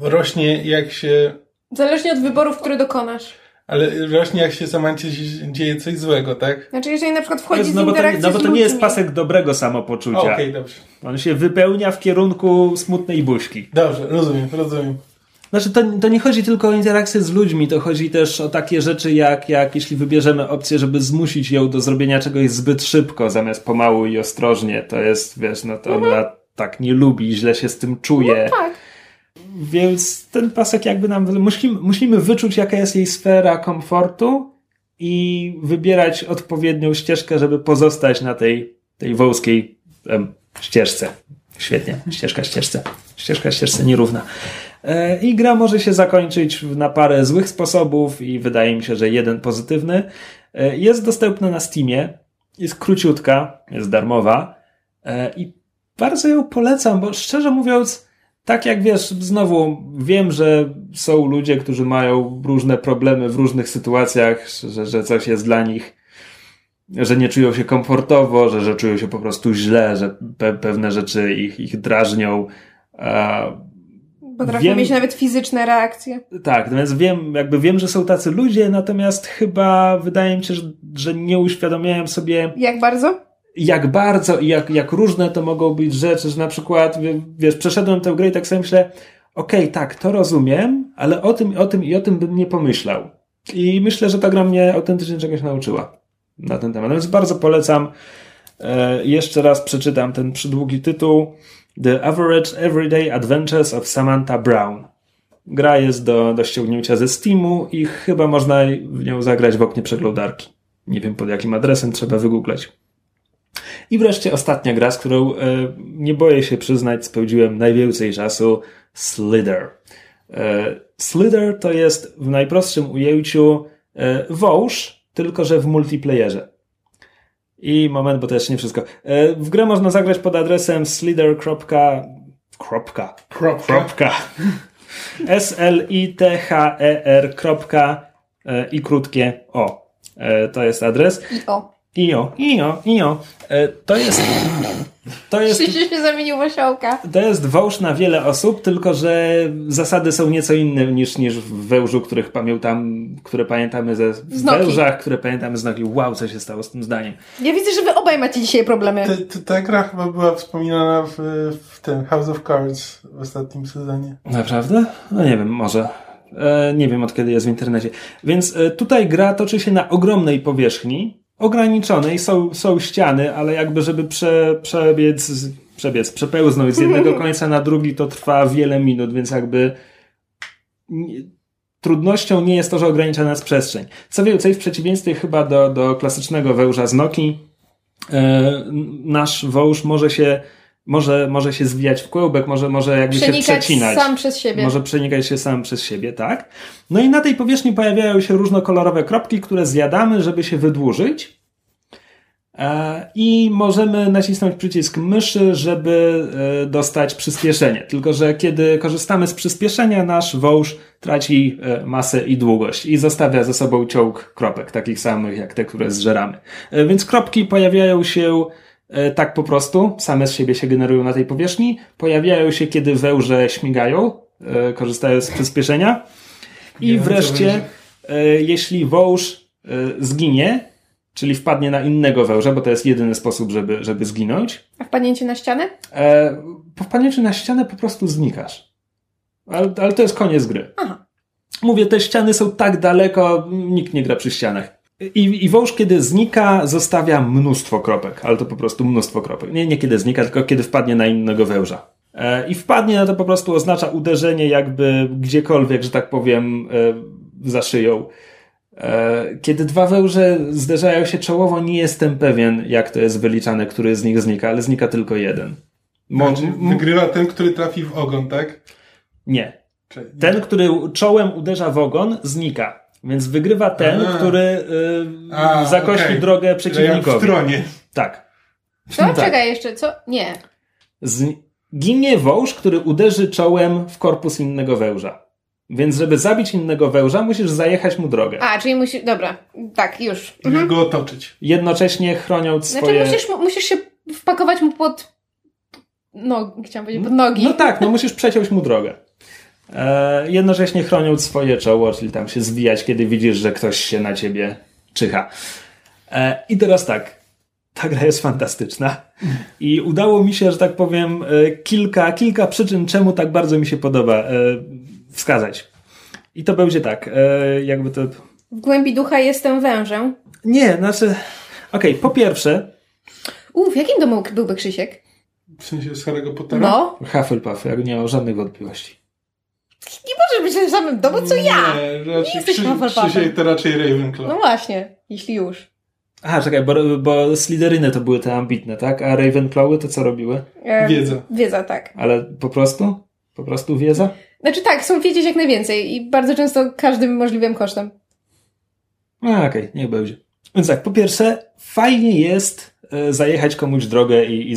rośnie jak się, Zależnie od wyborów, które dokonasz. ale rośnie jak się Samancie dzieje coś złego, tak? Znaczy, jeżeli na przykład wchodzi z no, bo to, interakcji no bo z to nie jest ludźmi- pasek dobrego samopoczucia. Okej, dobrze. On się wypełnia w kierunku smutnej buźki. Dobrze, rozumiem, rozumiem. Znaczy, to, to nie chodzi tylko o interakcję z ludźmi, to chodzi też o takie rzeczy, jak, jak jeśli wybierzemy opcję, żeby zmusić ją do zrobienia czegoś zbyt szybko, zamiast pomału i ostrożnie, to jest, wiesz, no to ona tak nie lubi, źle się z tym czuje. Tak. Więc ten pasek jakby nam, musimy, musimy wyczuć, jaka jest jej sfera komfortu i wybierać odpowiednią ścieżkę, żeby pozostać na tej, tej wąskiej em, ścieżce. Świetnie, ścieżka ścieżce. Ścieżka ścieżce nierówna. E, I gra może się zakończyć na parę złych sposobów i wydaje mi się, że jeden pozytywny. E, Jest dostępna na Steamie, jest króciutka, jest darmowa e, i bardzo ją polecam, bo szczerze mówiąc, tak jak wiesz, znowu wiem, że są ludzie, którzy mają różne problemy w różnych sytuacjach, że, że coś jest dla nich, że nie czują się komfortowo, że, że czują się po prostu źle, że pe, pewne rzeczy ich, ich drażnią. A, Potrafią Wiem- mieć nawet fizyczne reakcje. tak, natomiast wiem, jakby wiem, że są tacy ludzie, natomiast chyba wydaje mi się, że, że nie uświadomiałem sobie, Jak bardzo? jak bardzo i jak, jak różne to mogą być rzeczy, że na przykład, wie- wiesz, przeszedłem tę grę i tak sobie myślę, okej, tak, to rozumiem, ale o tym, o tym i o tym bym nie pomyślał. I myślę, że ta gra mnie autentycznie czegoś nauczyła na ten temat. Więc bardzo polecam. E, jeszcze raz przeczytam ten przydługi tytuł. The Average Everyday Adventures of Samantha Brown. Gra jest do, do ściągnięcia ze Steamu i chyba można w nią zagrać w oknie przeglądarki. Nie wiem pod jakim adresem, trzeba wygooglać. I wreszcie ostatnia gra, z którą e, nie boję się przyznać, spędziłem najwięcej czasu, Slither. E, Slither to jest w najprostszym ujęciu e, wąż, tylko że w multiplayerze. I moment, bo to jeszcze nie wszystko. E, w grę można zagrać pod adresem slither. Kropka, kropka, kropka. S-L-I-T-H-E-R kropka e, i krótkie O. E, to jest adres. I o. IO, IO, IO. E, To jest, to jest, Krzysiu się zamienił w osiołka. to jest wąż na wiele osób, tylko że zasady są nieco inne niż, niż w wężu, których pamiętam, które pamiętamy ze Z wężach, które pamiętamy z Noki. Wow, co się stało z tym zdaniem. Ja widzę, że wy obaj macie dzisiaj problemy. Ta, ta, ta gra chyba była wspominana w, w tym House of Cards w ostatnim sezonie. Naprawdę? No nie wiem, może. E, nie wiem od kiedy jest w internecie. Więc e, tutaj gra toczy się na ogromnej powierzchni, ograniczonej, są, są ściany, ale jakby żeby prze, przebiec, przebiec, przepełznąć z jednego końca na drugi, to trwa wiele minut, więc jakby trudnością nie jest to, że ograniczana jest przestrzeń. Co więcej, w przeciwieństwie chyba do, do klasycznego węża z Noki, e, nasz wąż może się może, może się zwijać w kłębek, może, może jakby się Przenikać przecinać. sam przez siebie. Może przenikać się sam przez siebie, tak? No i na tej powierzchni pojawiają się różnokolorowe kropki, które zjadamy, żeby się wydłużyć. E, I możemy nacisnąć przycisk myszy, żeby e, dostać przyspieszenie. Tylko, że kiedy korzystamy z przyspieszenia, nasz wąż traci e, masę i długość i zostawia ze sobą ciąg kropek, takich samych jak te, które zżeramy. Więc kropki pojawiają się tak po prostu, same z siebie się generują na tej powierzchni. Pojawiają się, kiedy węże śmigają, e, korzystając z przyspieszenia. I wreszcie, e, jeśli wąż e, zginie, czyli wpadnie na innego węża, bo to jest jedyny sposób, żeby, żeby zginąć, A wpadnięcie na ścianę? e, po wpadnięciu na ścianę po prostu znikasz. Ale, ale to jest koniec gry. Aha. Mówię, te ściany są tak daleko, nikt nie gra przy ścianach. I, I wąż, kiedy znika, zostawia mnóstwo kropek, ale to po prostu mnóstwo kropek. Nie, nie kiedy znika, tylko kiedy wpadnie na innego węża. E, I wpadnie, no to po prostu oznacza uderzenie jakby gdziekolwiek, że tak powiem, e, za szyją. E, kiedy dwa wełże zderzają się czołowo, nie jestem pewien, jak to jest wyliczane, który z nich znika, ale znika tylko jeden. Mo znaczy, wygrywa ten, który trafi w ogon, tak? Nie. Ten, który czołem uderza w ogon, znika. Więc wygrywa ten, A. który yy, A, zakości okay. drogę przeciwnikowi. W tronie. Tak. Co? tak. Czekaj jeszcze, co? Nie. Z... Ginie wąż, który uderzy czołem w korpus innego węża. Więc żeby zabić innego węża, musisz zajechać mu drogę. A, czyli musisz... Dobra, tak, już. Mhm. go otoczyć. Jednocześnie chroniąc znaczy, swoje... Znaczy musisz, musisz się wpakować mu pod... No, chciałam powiedzieć, pod nogi. No tak, no musisz przeciąć mu drogę. E, jednocześnie chroniąc swoje czoło, czyli tam się zwijać, kiedy widzisz, że ktoś się na ciebie czyha. E, I teraz tak, ta gra jest fantastyczna i udało mi się, że tak powiem, e, kilka, kilka przyczyn, czemu tak bardzo mi się podoba, wskazać. I to będzie tak, jakby to... W głębi ducha jestem wężem. Nie, znaczy, okej, okay, po pierwsze... U, w jakim domu byłby Krzysiek? W sensie z Harry'ego Pottera? No. Hufflepuff, ja nie mam żadnych wątpliwości. Nie możesz być w samym domu, co ja! Nie, raczej nie jesteś Krzysiek to raczej Ravenclaw. No właśnie, jeśli już. Aha, czekaj, bo, bo to były te ambitne, tak? A Ravenclawy to co robiły? E, wiedza. Wiedza, tak. Ale po prostu? Po prostu wiedza? Znaczy tak, są wiedzieć jak najwięcej i bardzo często każdym możliwym kosztem. A, okej, okay, niech będzie. Więc tak, po pierwsze, fajnie jest e, zajechać komuś drogę i, i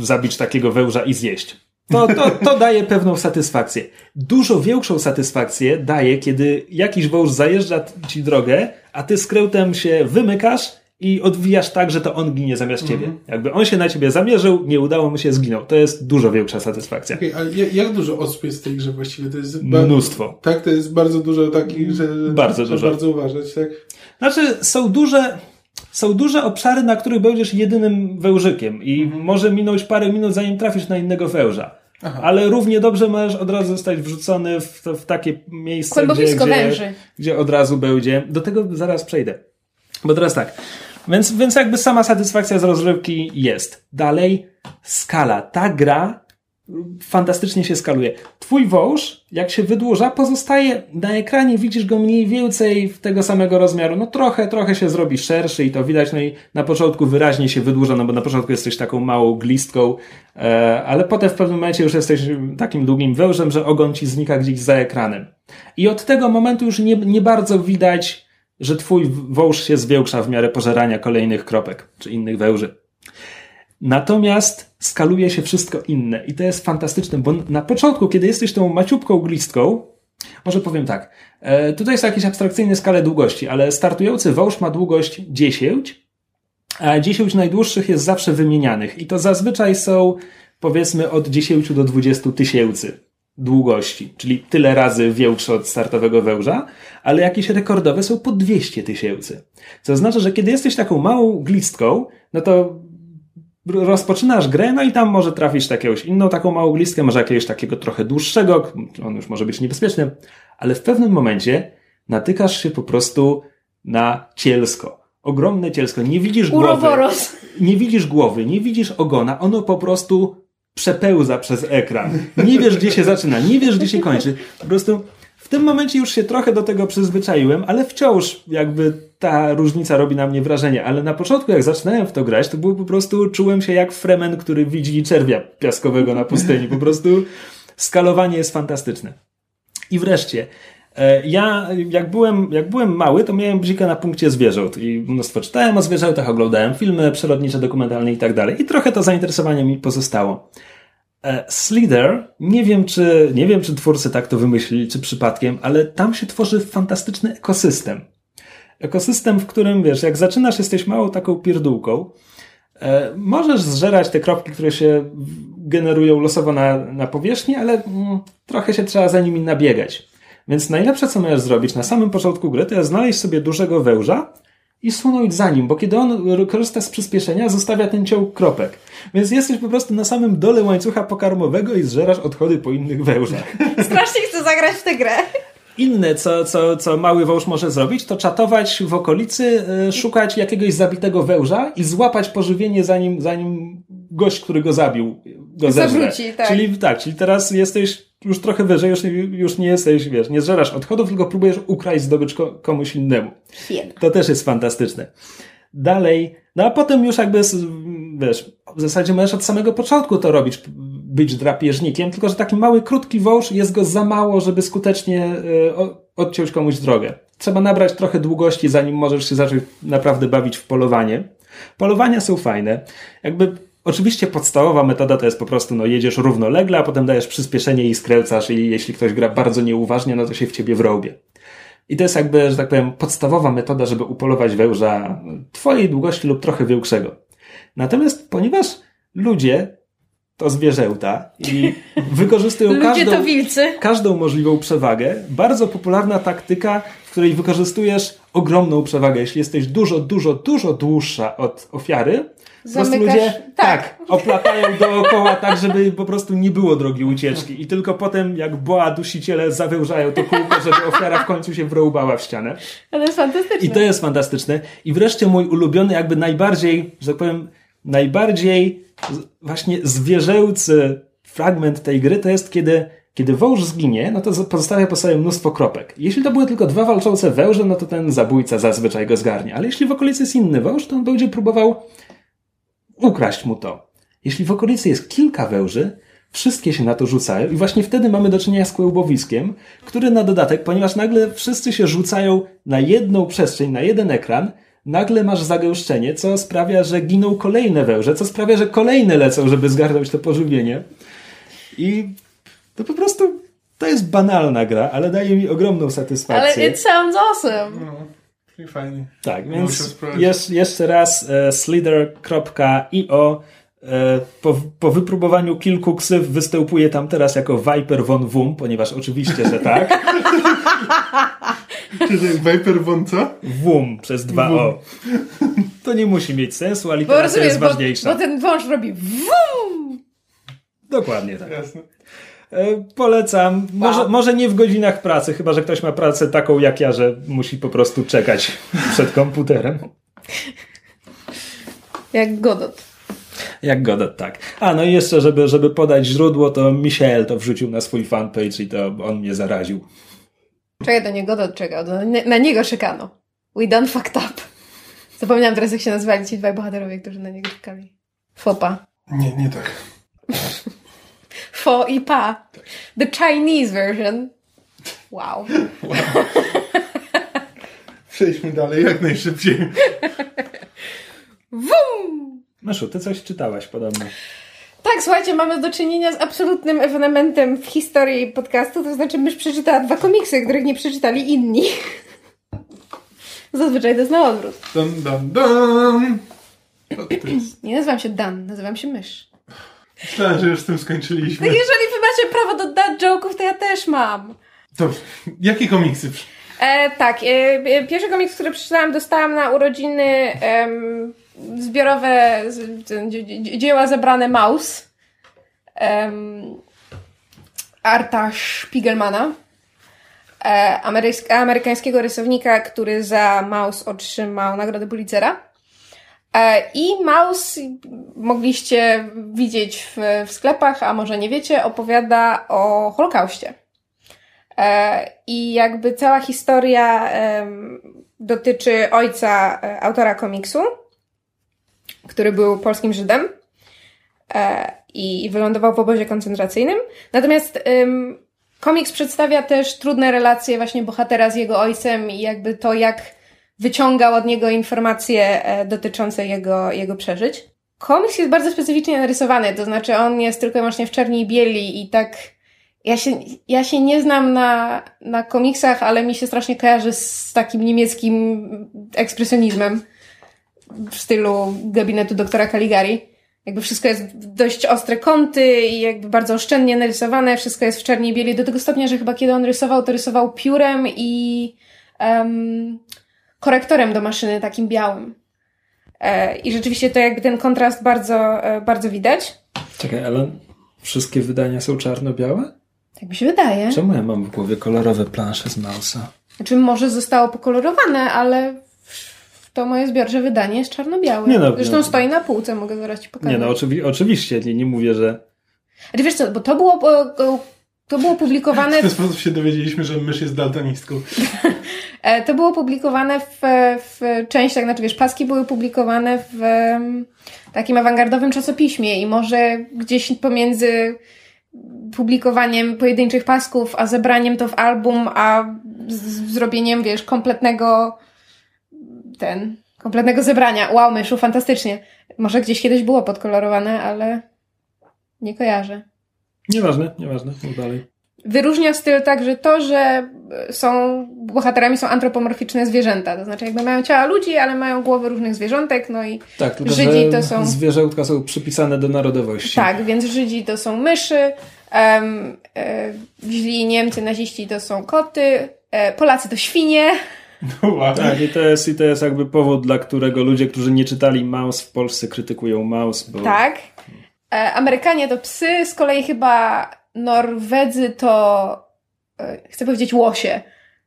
zabić takiego wełża i zjeść. To, to, to daje pewną satysfakcję. Dużo większą satysfakcję daje, kiedy jakiś wąż zajeżdża ci drogę, a ty skrętem się wymykasz i odwijasz tak, że to on ginie zamiast ciebie. -hmm. Jakby on się na ciebie zamierzył, nie udało mu się, zginął. To jest dużo większa satysfakcja. Okay, ale jak dużo osób jest w tej grze właściwie? To jest Mnóstwo. Tak, to jest bardzo dużo takich, że bardzo dużo. bardzo uważać, tak? Znaczy, są duże są duże obszary, na których będziesz jedynym wełżykiem i mhm. może minąć parę minut, zanim trafisz na innego wełża. Aha. Ale równie dobrze możesz od razu zostać wrzucony w, w takie miejsce, gdzie, gdzie, gdzie od razu będzie. Do tego zaraz przejdę. Bo teraz tak. Więc, więc jakby sama satysfakcja z rozrywki jest. Dalej, skala. Ta gra fantastycznie się skaluje. Twój wąż, jak się wydłuża, pozostaje na ekranie, widzisz go mniej więcej tego samego rozmiaru. No trochę, trochę się zrobi szerszy i to widać, no i na początku wyraźnie się wydłuża, no bo na początku jesteś taką małą glistką, e, ale potem w pewnym momencie już jesteś takim długim wężem, że ogon ci znika gdzieś za ekranem. I od tego momentu już nie, nie bardzo widać, że twój wąż się zwiększa w miarę pożerania kolejnych kropek, czy innych węży. Natomiast skaluje się wszystko inne i to jest fantastyczne, bo na początku, kiedy jesteś tą maciubką glistką, może powiem tak, e, tutaj są jakieś abstrakcyjne skale długości, ale startujący wąż ma długość 10, a 10 najdłuższych jest zawsze wymienianych i to zazwyczaj są powiedzmy od 10 do 20 tysięcy długości, czyli tyle razy większe od startowego węża, ale jakieś rekordowe są po 200 tysięcy. Co oznacza, że kiedy jesteś taką małą glistką, no to rozpoczynasz grę, no i tam może trafisz jakąś inną taką małą listkę, może jakiegoś takiego trochę dłuższego, on już może być niebezpieczny, ale w pewnym momencie natykasz się po prostu na cielsko. Ogromne cielsko. Nie widzisz głowy. Nie widzisz głowy, nie widzisz ogona. Ono po prostu przepełza przez ekran. Nie wiesz, gdzie się zaczyna, nie wiesz, gdzie się kończy. Po prostu tym momencie już się trochę do tego przyzwyczaiłem, ale wciąż jakby ta różnica robi na mnie wrażenie. Ale na początku, jak zaczynałem w to grać, to było po prostu, czułem się jak Fremen, który widzi czerwia piaskowego na pustyni. Po prostu skalowanie jest fantastyczne. I wreszcie, e, ja, jak byłem, jak byłem mały, to miałem bzika na punkcie zwierząt i mnóstwo czytałem o zwierzętach, oglądałem filmy przyrodnicze, dokumentalne i tak dalej. I trochę to zainteresowanie mi pozostało. E, Slither, nie wiem, czy, nie wiem, czy twórcy tak to wymyślili, czy przypadkiem, ale tam się tworzy fantastyczny ekosystem. Ekosystem, w którym, wiesz, jak zaczynasz, jesteś małą taką pierdółką, e, możesz zżerać te kropki, które się generują losowo na, na powierzchni, ale mm, trochę się trzeba za nimi nabiegać. Więc najlepsze, co możesz zrobić na samym początku gry, to jest znaleźć sobie dużego węża, i sunąć za nim, bo kiedy on korzysta z przyspieszenia, zostawia ten ciąg kropek. Więc jesteś po prostu na samym dole łańcucha pokarmowego i zżerasz odchody po innych wężach. Strasznie chcę zagrać w tę grę. Inne, co, co, co mały wąż może zrobić, to czatować w okolicy, yy, szukać jakiegoś zabitego węża i złapać pożywienie zanim, zanim gość, który go zabił, go zeżre. Zawróci, tak. Czyli tak, czyli teraz jesteś już trochę wyżej, już, już nie jesteś, wiesz, nie zżerasz odchodów, tylko próbujesz ukraść zdobycz ko- komuś innemu. To też jest fantastyczne. Dalej, no a potem już jakby, wiesz, w zasadzie możesz od samego początku to robić, być drapieżnikiem, tylko że taki mały, krótki wąż jest go za mało, żeby skutecznie o- odciąć komuś drogę. Trzeba nabrać trochę długości, zanim możesz się zacząć naprawdę bawić w polowanie. Polowania są fajne. Jakby, oczywiście podstawowa metoda to jest po prostu, no jedziesz równolegle, a potem dajesz przyspieszenie i skręcasz i jeśli ktoś gra bardzo nieuważnie, no to się w ciebie wrąbie. I to jest jakby, że tak powiem, podstawowa metoda, żeby upolować węża twojej długości lub trochę większego. Natomiast ponieważ ludzie to zwierzęta i wykorzystują każdą, każdą możliwą przewagę, bardzo popularna taktyka, w której wykorzystujesz ogromną przewagę. Jeśli jesteś dużo, dużo, dużo dłuższa od ofiary, po prostu Zamykasz- ludzie tak. tak, oplatają dookoła tak, żeby po prostu nie było drogi ucieczki. I tylko potem, jak boa dusiciele zawężają to kółko, żeby ofiara w końcu się wrąbała w ścianę. Ale to jest fantastyczne. I to jest fantastyczne. I wreszcie mój ulubiony, jakby najbardziej, że tak powiem, najbardziej właśnie zwierzęcy fragment tej gry to jest, kiedy, kiedy wąż zginie, no to pozostawia po sobie mnóstwo kropek. Jeśli to były tylko dwa walczące węże, no to ten zabójca zazwyczaj go zgarnie. Ale jeśli w okolicy jest inny wąż, to on będzie próbował ukraść mu to. Jeśli w okolicy jest kilka węży, wszystkie się na to rzucają i właśnie wtedy mamy do czynienia z kłębowiskiem, który na dodatek, ponieważ nagle wszyscy się rzucają na jedną przestrzeń, na jeden ekran, nagle masz zagęszczenie, co sprawia, że giną kolejne węże, co sprawia, że kolejne lecą, żeby zgarnąć to pożywienie. I to po prostu, to jest banalna gra, ale daje mi ogromną Ale satysfakcję. it sounds awesome. No, fajnie. Tak, więc jeszcze raz e, slither.io e, po, po wypróbowaniu kilku ksyw występuje tam teraz jako Viper von Wum, ponieważ oczywiście, że tak. Czy to jest Viper von co? Wum przez dwa o. To nie musi mieć sensu, a Bo literacja rozumiesz, jest bo, ważniejsza. bo ten wąż robi WUM! Dokładnie tak. Jasne. E, Polecam. Może, Wow. może nie w godzinach pracy, chyba że ktoś ma pracę taką jak ja, że musi po prostu czekać przed komputerem. Jak Godot. Jak Godot, tak. A, no i jeszcze, żeby, żeby podać źródło, to Michael to wrzucił na swój fanpage i to on mnie zaraził. Czekaj, do nie Godot czekał. Na niego czekano. We done fucked up. Zapomniałam teraz, jak się nazywali ci dwaj bohaterowie, którzy na niego czekali. Fopa. Nie, nie tak. Fo i pa. The Chinese version. Wow. Przejdźmy dalej jak najszybciej. WUM! Myszu, ty coś czytałaś podobno. Tak, słuchajcie, mamy do czynienia z absolutnym ewenementem w historii podcastu, to znaczy mysz przeczytała dwa komiksy, których nie przeczytali inni. Zazwyczaj to jest na odwrót. Dun, dun, dun. Nie nazywam się Dan, nazywam się mysz. Myślałem, że już z tym skończyliśmy. No jeżeli wy macie prawo do dad joke'ów, to ja też mam. Dobrze. Jakie komiksy? E, tak, e, e, pierwszy komiks, który przeczytałam, dostałam na urodziny em, zbiorowe z, dzie, dzieła zebrane Maus. Em, Arta Spiegelmana. E, ameryk- amerykańskiego rysownika, który za Maus otrzymał nagrodę Pulitzera. E, I Maus, mogliście widzieć w, w sklepach, a może nie wiecie, opowiada o Holokauście. E, I jakby cała historia dotyczy ojca e, autora komiksu, który był polskim Żydem i, wylądował w obozie koncentracyjnym. Natomiast komiks przedstawia też trudne relacje właśnie bohatera z jego ojcem i jakby to, jak wyciągał od niego informacje e, dotyczące jego, jego przeżyć. Komiks jest bardzo specyficznie narysowany, to znaczy on jest tylko i wyłącznie w czerni i bieli i tak ja się, ja się nie znam na, na komiksach, ale mi się strasznie kojarzy z takim niemieckim ekspresjonizmem w stylu gabinetu doktora Caligari. Jakby wszystko jest dość ostre kąty i jakby bardzo oszczędnie narysowane, wszystko jest w czerni i bieli do tego stopnia, że chyba kiedy on rysował, to rysował piórem i em, korektorem do maszyny takim białym. E, I rzeczywiście to jakby ten kontrast bardzo, e, bardzo widać. Czekaj, ale wszystkie wydania są czarno-białe? Tak mi się wydaje. Czemu ja mam w głowie kolorowe plansze z Mausa? Znaczy, może zostało pokolorowane, ale to moje zbiorcze wydanie jest czarno-białe. Nie no, Zresztą no. stoi na półce, mogę zaraz ci pokazać. Nie no, oczywi- oczywiście, nie, nie mówię, że Ale wiesz co, bo to było, to było publikowane... W ten sposób się dowiedzieliśmy, że mysz jest daltonistką. E, to było publikowane w, w częściach, znaczy wiesz, paski były publikowane w takim awangardowym czasopiśmie i może gdzieś pomiędzy publikowaniem pojedynczych pasków, a zebraniem to w album, a zrobieniem, wiesz, kompletnego ten, kompletnego zebrania. Wow, myszu, fantastycznie. Może gdzieś kiedyś było podkolorowane, ale nie kojarzę. Nieważne, nieważne, mów dalej. Wyróżnia styl także to, że są, bohaterami są antropomorficzne zwierzęta, to znaczy jakby mają ciała ludzi, ale mają głowy różnych zwierzątek, no i tak, tylko, Żydzi to są... zwierzątka są przypisane do narodowości. Tak, więc Żydzi to są myszy, um, e, źli Niemcy, naziści to są koty, e, Polacy to świnie, no, tak, i to, jest, i to jest jakby powód, dla którego ludzie, którzy nie czytali Maus w Polsce krytykują Maus. Bo... Tak. E, Amerykanie to psy, z kolei chyba Norwedzy to e, chcę powiedzieć łosie.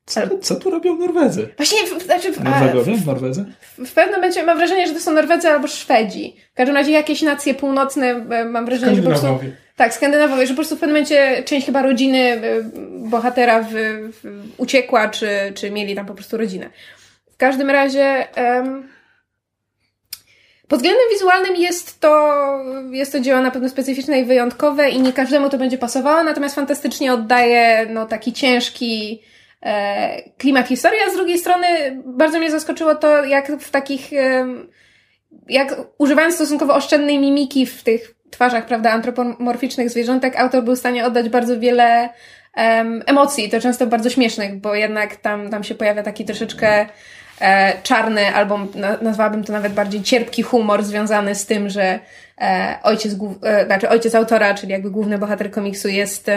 Co, co tu robią Norwedzy? Właśnie, znaczy... Norwegowie? Norwedzy? W, w pewnym momencie mam wrażenie, że to są Norwedzy albo Szwedzi. W każdym razie jakieś nacje północne e, mam wrażenie, że po prostu... Tak, Skandynawowie, że po prostu w pewnym momencie część chyba rodziny bohatera w, w, uciekła, czy, czy mieli tam po prostu rodzinę. W każdym razie... Um, pod względem wizualnym jest to, jest to dzieło na pewno specyficzne i wyjątkowe i nie każdemu to będzie pasowało, natomiast fantastycznie oddaje no, taki ciężki e, klimat historii, a z drugiej strony bardzo mnie zaskoczyło to, jak w takich, e, jak używając stosunkowo oszczędnej mimiki w tych twarzach, prawda, antropomorficznych zwierzątek, autor był w stanie oddać bardzo wiele um, emocji, to często bardzo śmiesznych, bo jednak tam, tam się pojawia taki troszeczkę czarny, albo nazwałabym to nawet bardziej cierpki humor związany z tym, że e, ojciec, e, znaczy ojciec autora, czyli jakby główny bohater komiksu jest,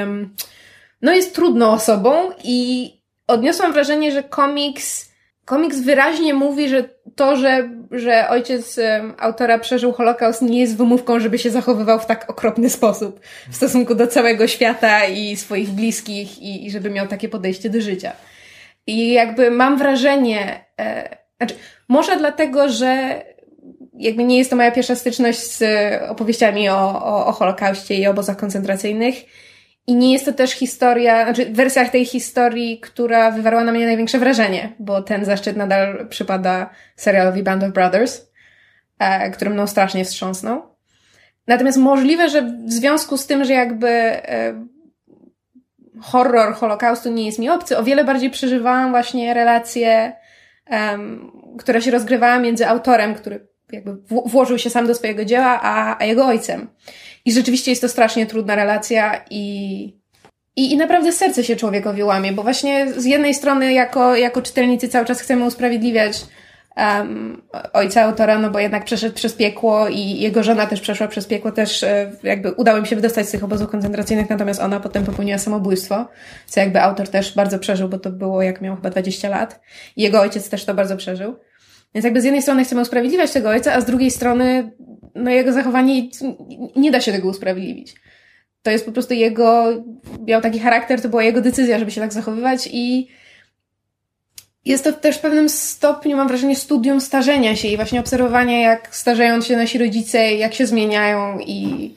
no jest trudną osobą i odniosłam wrażenie, że komiks, komiks wyraźnie mówi, że to, że, że ojciec autora przeżył Holokaust nie jest wymówką, żeby się zachowywał w tak okropny sposób w stosunku do całego świata i swoich bliskich i, i żeby miał takie podejście do życia. I jakby mam wrażenie, e, znaczy, może dlatego, że jakby nie jest to moja pierwsza styczność z opowieściami o, o, o Holokauście i obozach koncentracyjnych. I nie jest to też historia, znaczy w wersjach tej historii, która wywarła na mnie największe wrażenie, bo ten zaszczyt nadal przypada serialowi Band of Brothers, e, który mną strasznie wstrząsnął. Natomiast możliwe, że w związku z tym, że jakby e, horror Holokaustu nie jest mi obcy, o wiele bardziej przeżywałam właśnie relacje, um, która się rozgrywała między autorem, który jakby włożył się sam do swojego dzieła, a, a jego ojcem. I rzeczywiście jest to strasznie trudna relacja i, i, i naprawdę serce się człowiekowi łamie, bo właśnie z jednej strony jako, jako czytelnicy cały czas chcemy usprawiedliwiać um, ojca autora, no bo jednak przeszedł przez piekło i jego żona też przeszła przez piekło, też e, jakby udało im się wydostać z tych obozów koncentracyjnych, natomiast ona potem popełniła samobójstwo, co jakby autor też bardzo przeżył, bo to było jak miał chyba 20 lat jego ojciec też to bardzo przeżył. Więc jakby z jednej strony chcemy usprawiedliwiać tego ojca, a z drugiej strony no jego zachowanie nie da się tego usprawiedliwić. To jest po prostu jego, miał taki charakter, to była jego decyzja, żeby się tak zachowywać i jest to też w pewnym stopniu, mam wrażenie, studium starzenia się i właśnie obserwowania, jak starzeją się nasi rodzice, jak się zmieniają i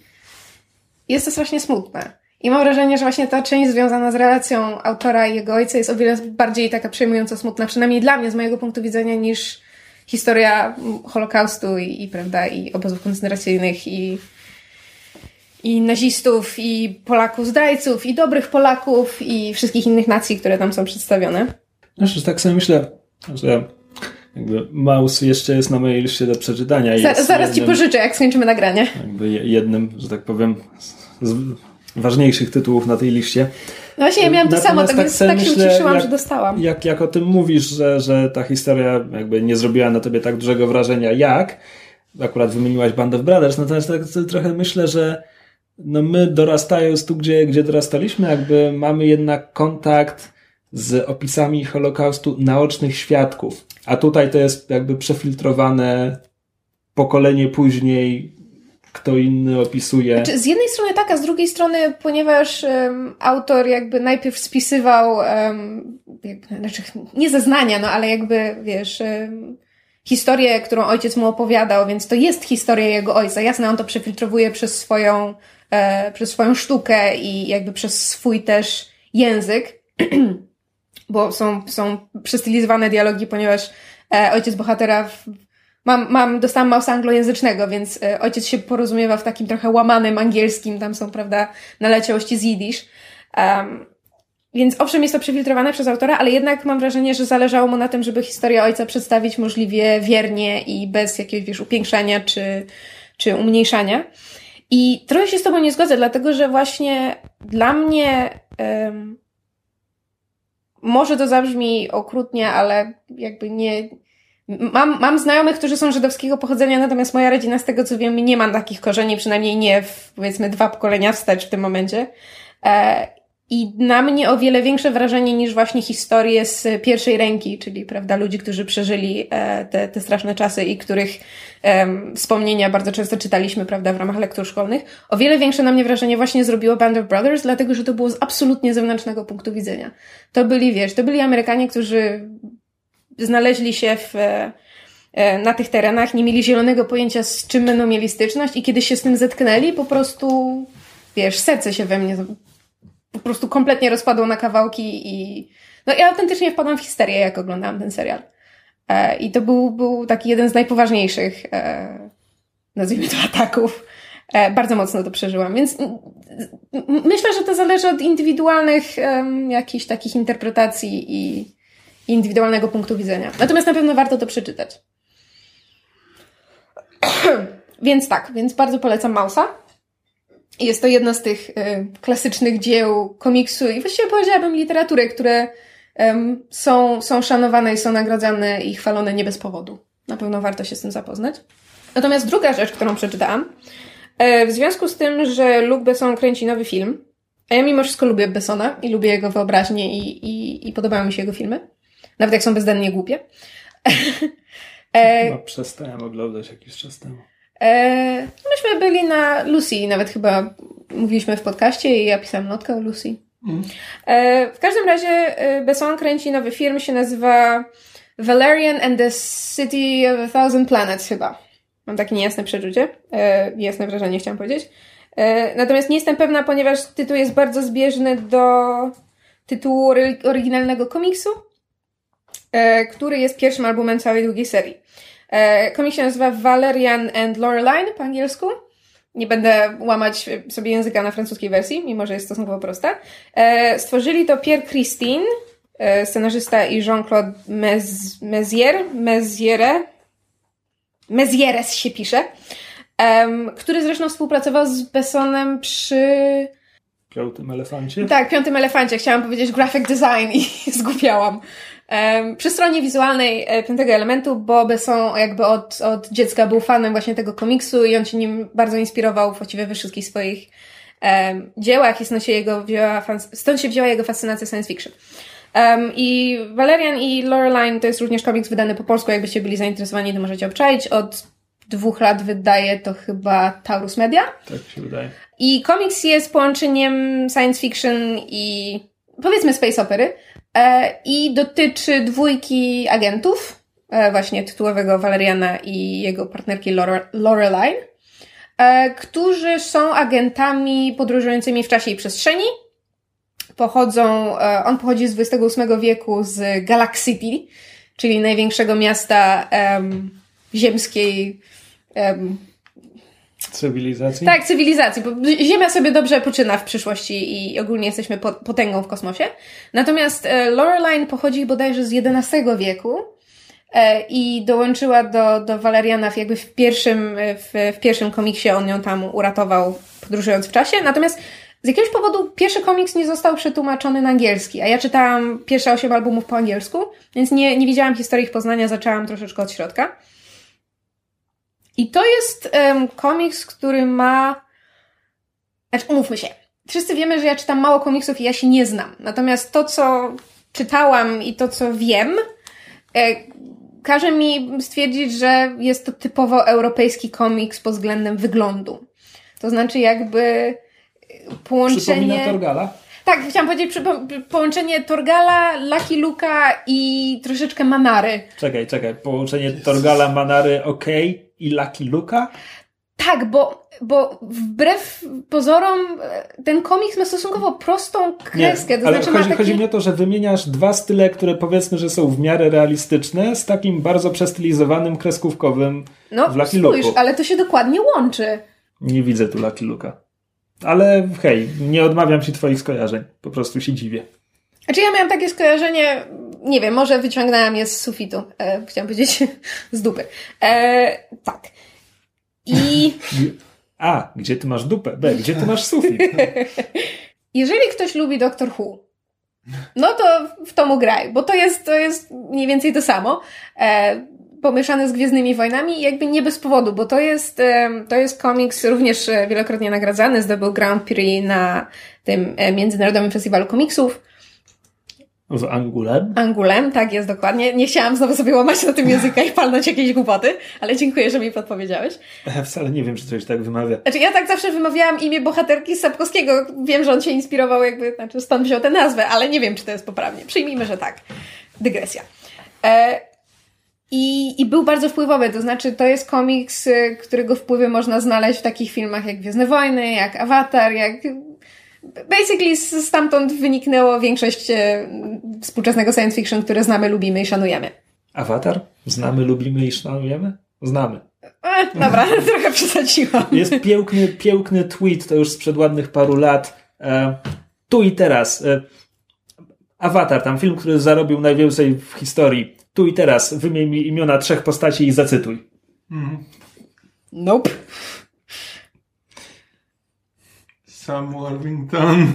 jest to strasznie smutne. I mam wrażenie, że właśnie ta część związana z relacją autora i jego ojca jest o wiele bardziej taka przejmująco smutna, przynajmniej dla mnie, z mojego punktu widzenia, niż historia Holokaustu i, i prawda, i obozów koncentracyjnych i, i nazistów, i Polaków zdrajców, i dobrych Polaków, i wszystkich innych nacji, które tam są przedstawione. Znaczy, tak sobie myślę, że jakby Maus jeszcze jest na mojej liście do przeczytania. zaraz jednym, ci pożyczę, jak skończymy nagranie. Jakby jednym, że tak powiem, z ważniejszych tytułów na tej liście. No właśnie, ja miałam to samo, tak, więc tak się ucieszyłam, jak, że dostałam. Jak, jak o tym mówisz, że, że ta historia jakby nie zrobiła na tobie tak dużego wrażenia, jak akurat wymieniłaś Band of Brothers, natomiast tak trochę myślę, że no my dorastając tu, gdzie, gdzie dorastaliśmy, jakby mamy jednak kontakt z opisami Holokaustu naocznych świadków. A tutaj to jest jakby przefiltrowane pokolenie później, kto inny opisuje. Znaczy, z jednej strony tak, a z drugiej strony, ponieważ um, autor jakby najpierw spisywał, um, znaczy nie zeznania, no ale jakby, wiesz, um, historię, którą ojciec mu opowiadał, więc to jest historia jego ojca. Jasne, on to przefiltrowuje przez swoją e, przez swoją sztukę i jakby przez swój też język, bo są, są przestylizowane dialogi, ponieważ e, ojciec bohatera w, mam, mam, dostałam mausa anglojęzycznego, więc e, ojciec się porozumiewa w takim trochę łamanym angielskim, tam są, prawda, naleciałości z jidysz. Um, więc owszem, jest to przefiltrowane przez autora, ale jednak mam wrażenie, że zależało mu na tym, żeby historię ojca przedstawić możliwie wiernie i bez jakiegoś, wiesz, upiększania czy, czy umniejszania. I trochę się z Tobą nie zgodzę, dlatego że właśnie dla mnie um, może to zabrzmi okrutnie, ale jakby nie. Mam, mam znajomych, którzy są żydowskiego pochodzenia, natomiast moja rodzina, z tego co wiem, nie ma takich korzeni, przynajmniej nie w powiedzmy dwa pokolenia wstecz w tym momencie. E, i na mnie o wiele większe wrażenie niż właśnie historie z pierwszej ręki, czyli prawda, ludzi, którzy przeżyli e, te, te straszne czasy i których um, wspomnienia bardzo często czytaliśmy prawda, w ramach lektur szkolnych. O wiele większe na mnie wrażenie właśnie zrobiło Band of Brothers, dlatego że to było z absolutnie zewnętrznego punktu widzenia. To byli, wiesz, to byli Amerykanie, którzy znaleźli się w, e, na tych terenach, nie mieli zielonego pojęcia, z czym będą mieli styczność i kiedy się z tym zetknęli, po prostu, wiesz, serce się we mnie po prostu kompletnie rozpadło na kawałki i no ja autentycznie wpadłam w histerię, jak oglądałam ten serial. E, I to był, był taki jeden z najpoważniejszych, e, nazwijmy to, ataków. E, bardzo mocno to przeżyłam, więc myślę, że to zależy od indywidualnych jakichś takich interpretacji i indywidualnego punktu widzenia. Natomiast na pewno warto to przeczytać. więc tak, więc bardzo polecam Mausa. Jest to jedno z tych y, klasycznych dzieł komiksu i właściwie powiedziałabym literatury, które są, są szanowane i są nagradzane i chwalone nie bez powodu. Na pewno warto się z tym zapoznać. Natomiast druga rzecz, którą przeczytałam, e, w związku z tym, że Luc Besson kręci nowy film, a ja mimo wszystko lubię Bessona i lubię jego wyobraźnię i, i, i podobają mi się jego filmy, nawet jak są bezdennie głupie. e, Chyba przestałem oglądać jakiś czas temu. E, myśmy byli na Lucy, nawet chyba mówiliśmy w podcaście i ja pisałam notkę o Lucy. Mm. E, w każdym razie e, Besson kręci nowy film, się nazywa Valerian and the City of a Thousand Planets chyba. Mam takie niejasne przeczucie, jasne wrażenie chciałam powiedzieć. Natomiast nie jestem pewna, ponieważ tytuł jest bardzo zbieżny do tytułu oryginalnego komiksu, który jest pierwszym albumem całej długiej serii. E, komik się nazywa Valerian and Loreline po angielsku. Nie będę łamać sobie języka na francuskiej wersji, mimo że jest stosunkowo prosta. E, stworzyli to Pierre Christine, e, scenarzysta i Jean-Claude Mez, Mezier, Meziere, Mezieres się pisze, który zresztą współpracował z Bessonem przy Piątym elefancie? Tak, piątym elefancie. Chciałam powiedzieć graphic design i zgubiałam. Przy stronie wizualnej e, piątego elementu, bo Besson jakby od, od dziecka był fanem właśnie tego komiksu i on się nim bardzo inspirował właściwie we wszystkich swoich um, dziełach i stąd się, jego wzięła, stąd się wzięła jego fascynacja science fiction. Um, I Valerian i Loreline to jest również komiks wydany po polsku, jakbyście byli zainteresowani, to możecie obczaić. Od dwóch lat wydaje to chyba Taurus Media. Tak się wydaje. I komiks jest połączeniem science fiction i powiedzmy space opery i dotyczy dwójki agentów, e, właśnie tytułowego Valeriana i jego partnerki Lore Loreline, e, którzy są agentami podróżującymi w czasie i przestrzeni. Pochodzą, e, on pochodzi z XXVIII wieku z Galaxity, czyli największego miasta ziemskiej Cywilizacji? Tak, cywilizacji, bo Ziemia sobie dobrze poczyna w przyszłości i ogólnie jesteśmy potęgą w kosmosie. Natomiast e, Loreline pochodzi bodajże z XI wieku e, i dołączyła do, do Valeriana jakby w pierwszym, e, w, w pierwszym komiksie, on ją tam uratował podróżując w czasie. Natomiast z jakiegoś powodu pierwszy komiks nie został przetłumaczony na angielski, a ja czytałam pierwsze osiem albumów po angielsku, więc nie, nie widziałam historii ich poznania, zaczęłam troszeczkę od środka. I to jest um, komiks, który ma. Znaczy, umówmy się. Wszyscy wiemy, że ja czytam mało komiksów i ja się nie znam. Natomiast to, co czytałam i to, co wiem, e, każe mi stwierdzić, że jest to typowo europejski komiks pod względem wyglądu. To znaczy, jakby połączenie. Przypomina Torgala? Tak, chciałam powiedzieć połączenie Torgala, Lucky Luka i troszeczkę Manary. Czekaj, czekaj. Połączenie Torgala, Manary, ok i Lucky Luka? Tak, bo, bo wbrew pozorom e, ten komiks ma stosunkowo prostą kreskę. Nie, to ale znaczy chodzi, taki... chodzi mi o to, że wymieniasz dwa style, które powiedzmy, że są w miarę realistyczne z takim bardzo przestylizowanym kreskówkowym no, w Lucky. No ale to się dokładnie łączy. Nie widzę tu Lucky Luke'a. Ale hej, nie odmawiam ci twoich skojarzeń. Po prostu się dziwię. Znaczy ja miałam takie skojarzenie, nie wiem, może wyciągnęłam je z sufitu. E, chciałam powiedzieć z dupy. E, tak. I... A, gdzie ty masz dupę? B, gdzie ty masz sufit? Jeżeli ktoś lubi Doctor Who, no to w to mu graj, bo to jest, to jest mniej więcej to samo. E, pomieszane z Gwiezdnymi Wojnami jakby nie bez powodu, bo to jest, e, to jest komiks również wielokrotnie nagradzany, zdobył Grand Prix na tym e, Międzynarodowym Festiwalu Komiksów. W Angulem? Angulem, tak jest dokładnie. Nie chciałam znowu sobie łamać na tym języka i palnąć jakieś głupoty, ale dziękuję, że mi podpowiedziałeś. Wcale nie wiem, czy coś tak wymawia. Znaczy, ja tak zawsze wymawiałam imię bohaterki Sapkowskiego. Wiem, że on się inspirował, jakby, znaczy stąd wziął tę nazwę, ale nie wiem, czy to jest poprawnie. Przyjmijmy, że tak. Dygresja. E, i, I był bardzo wpływowy, to znaczy to jest komiks, y, którego wpływy można znaleźć w takich filmach jak Gwiezdne Wojny, jak Avatar, jak basically stamtąd wyniknęło większość e, współczesnego science fiction, które znamy, lubimy i szanujemy. Awatar? Znamy, lubimy i szanujemy? Znamy. E, dobra, trochę przesadziłam. Jest piękny, piękny tweet, to już sprzed ładnych paru lat. E, tu i teraz. E, Avatar, tam film, który zarobił najwięcej w historii. Tu i teraz. Wymień mi imiona trzech postaci i zacytuj. Mm. Nope. Sam Worthington.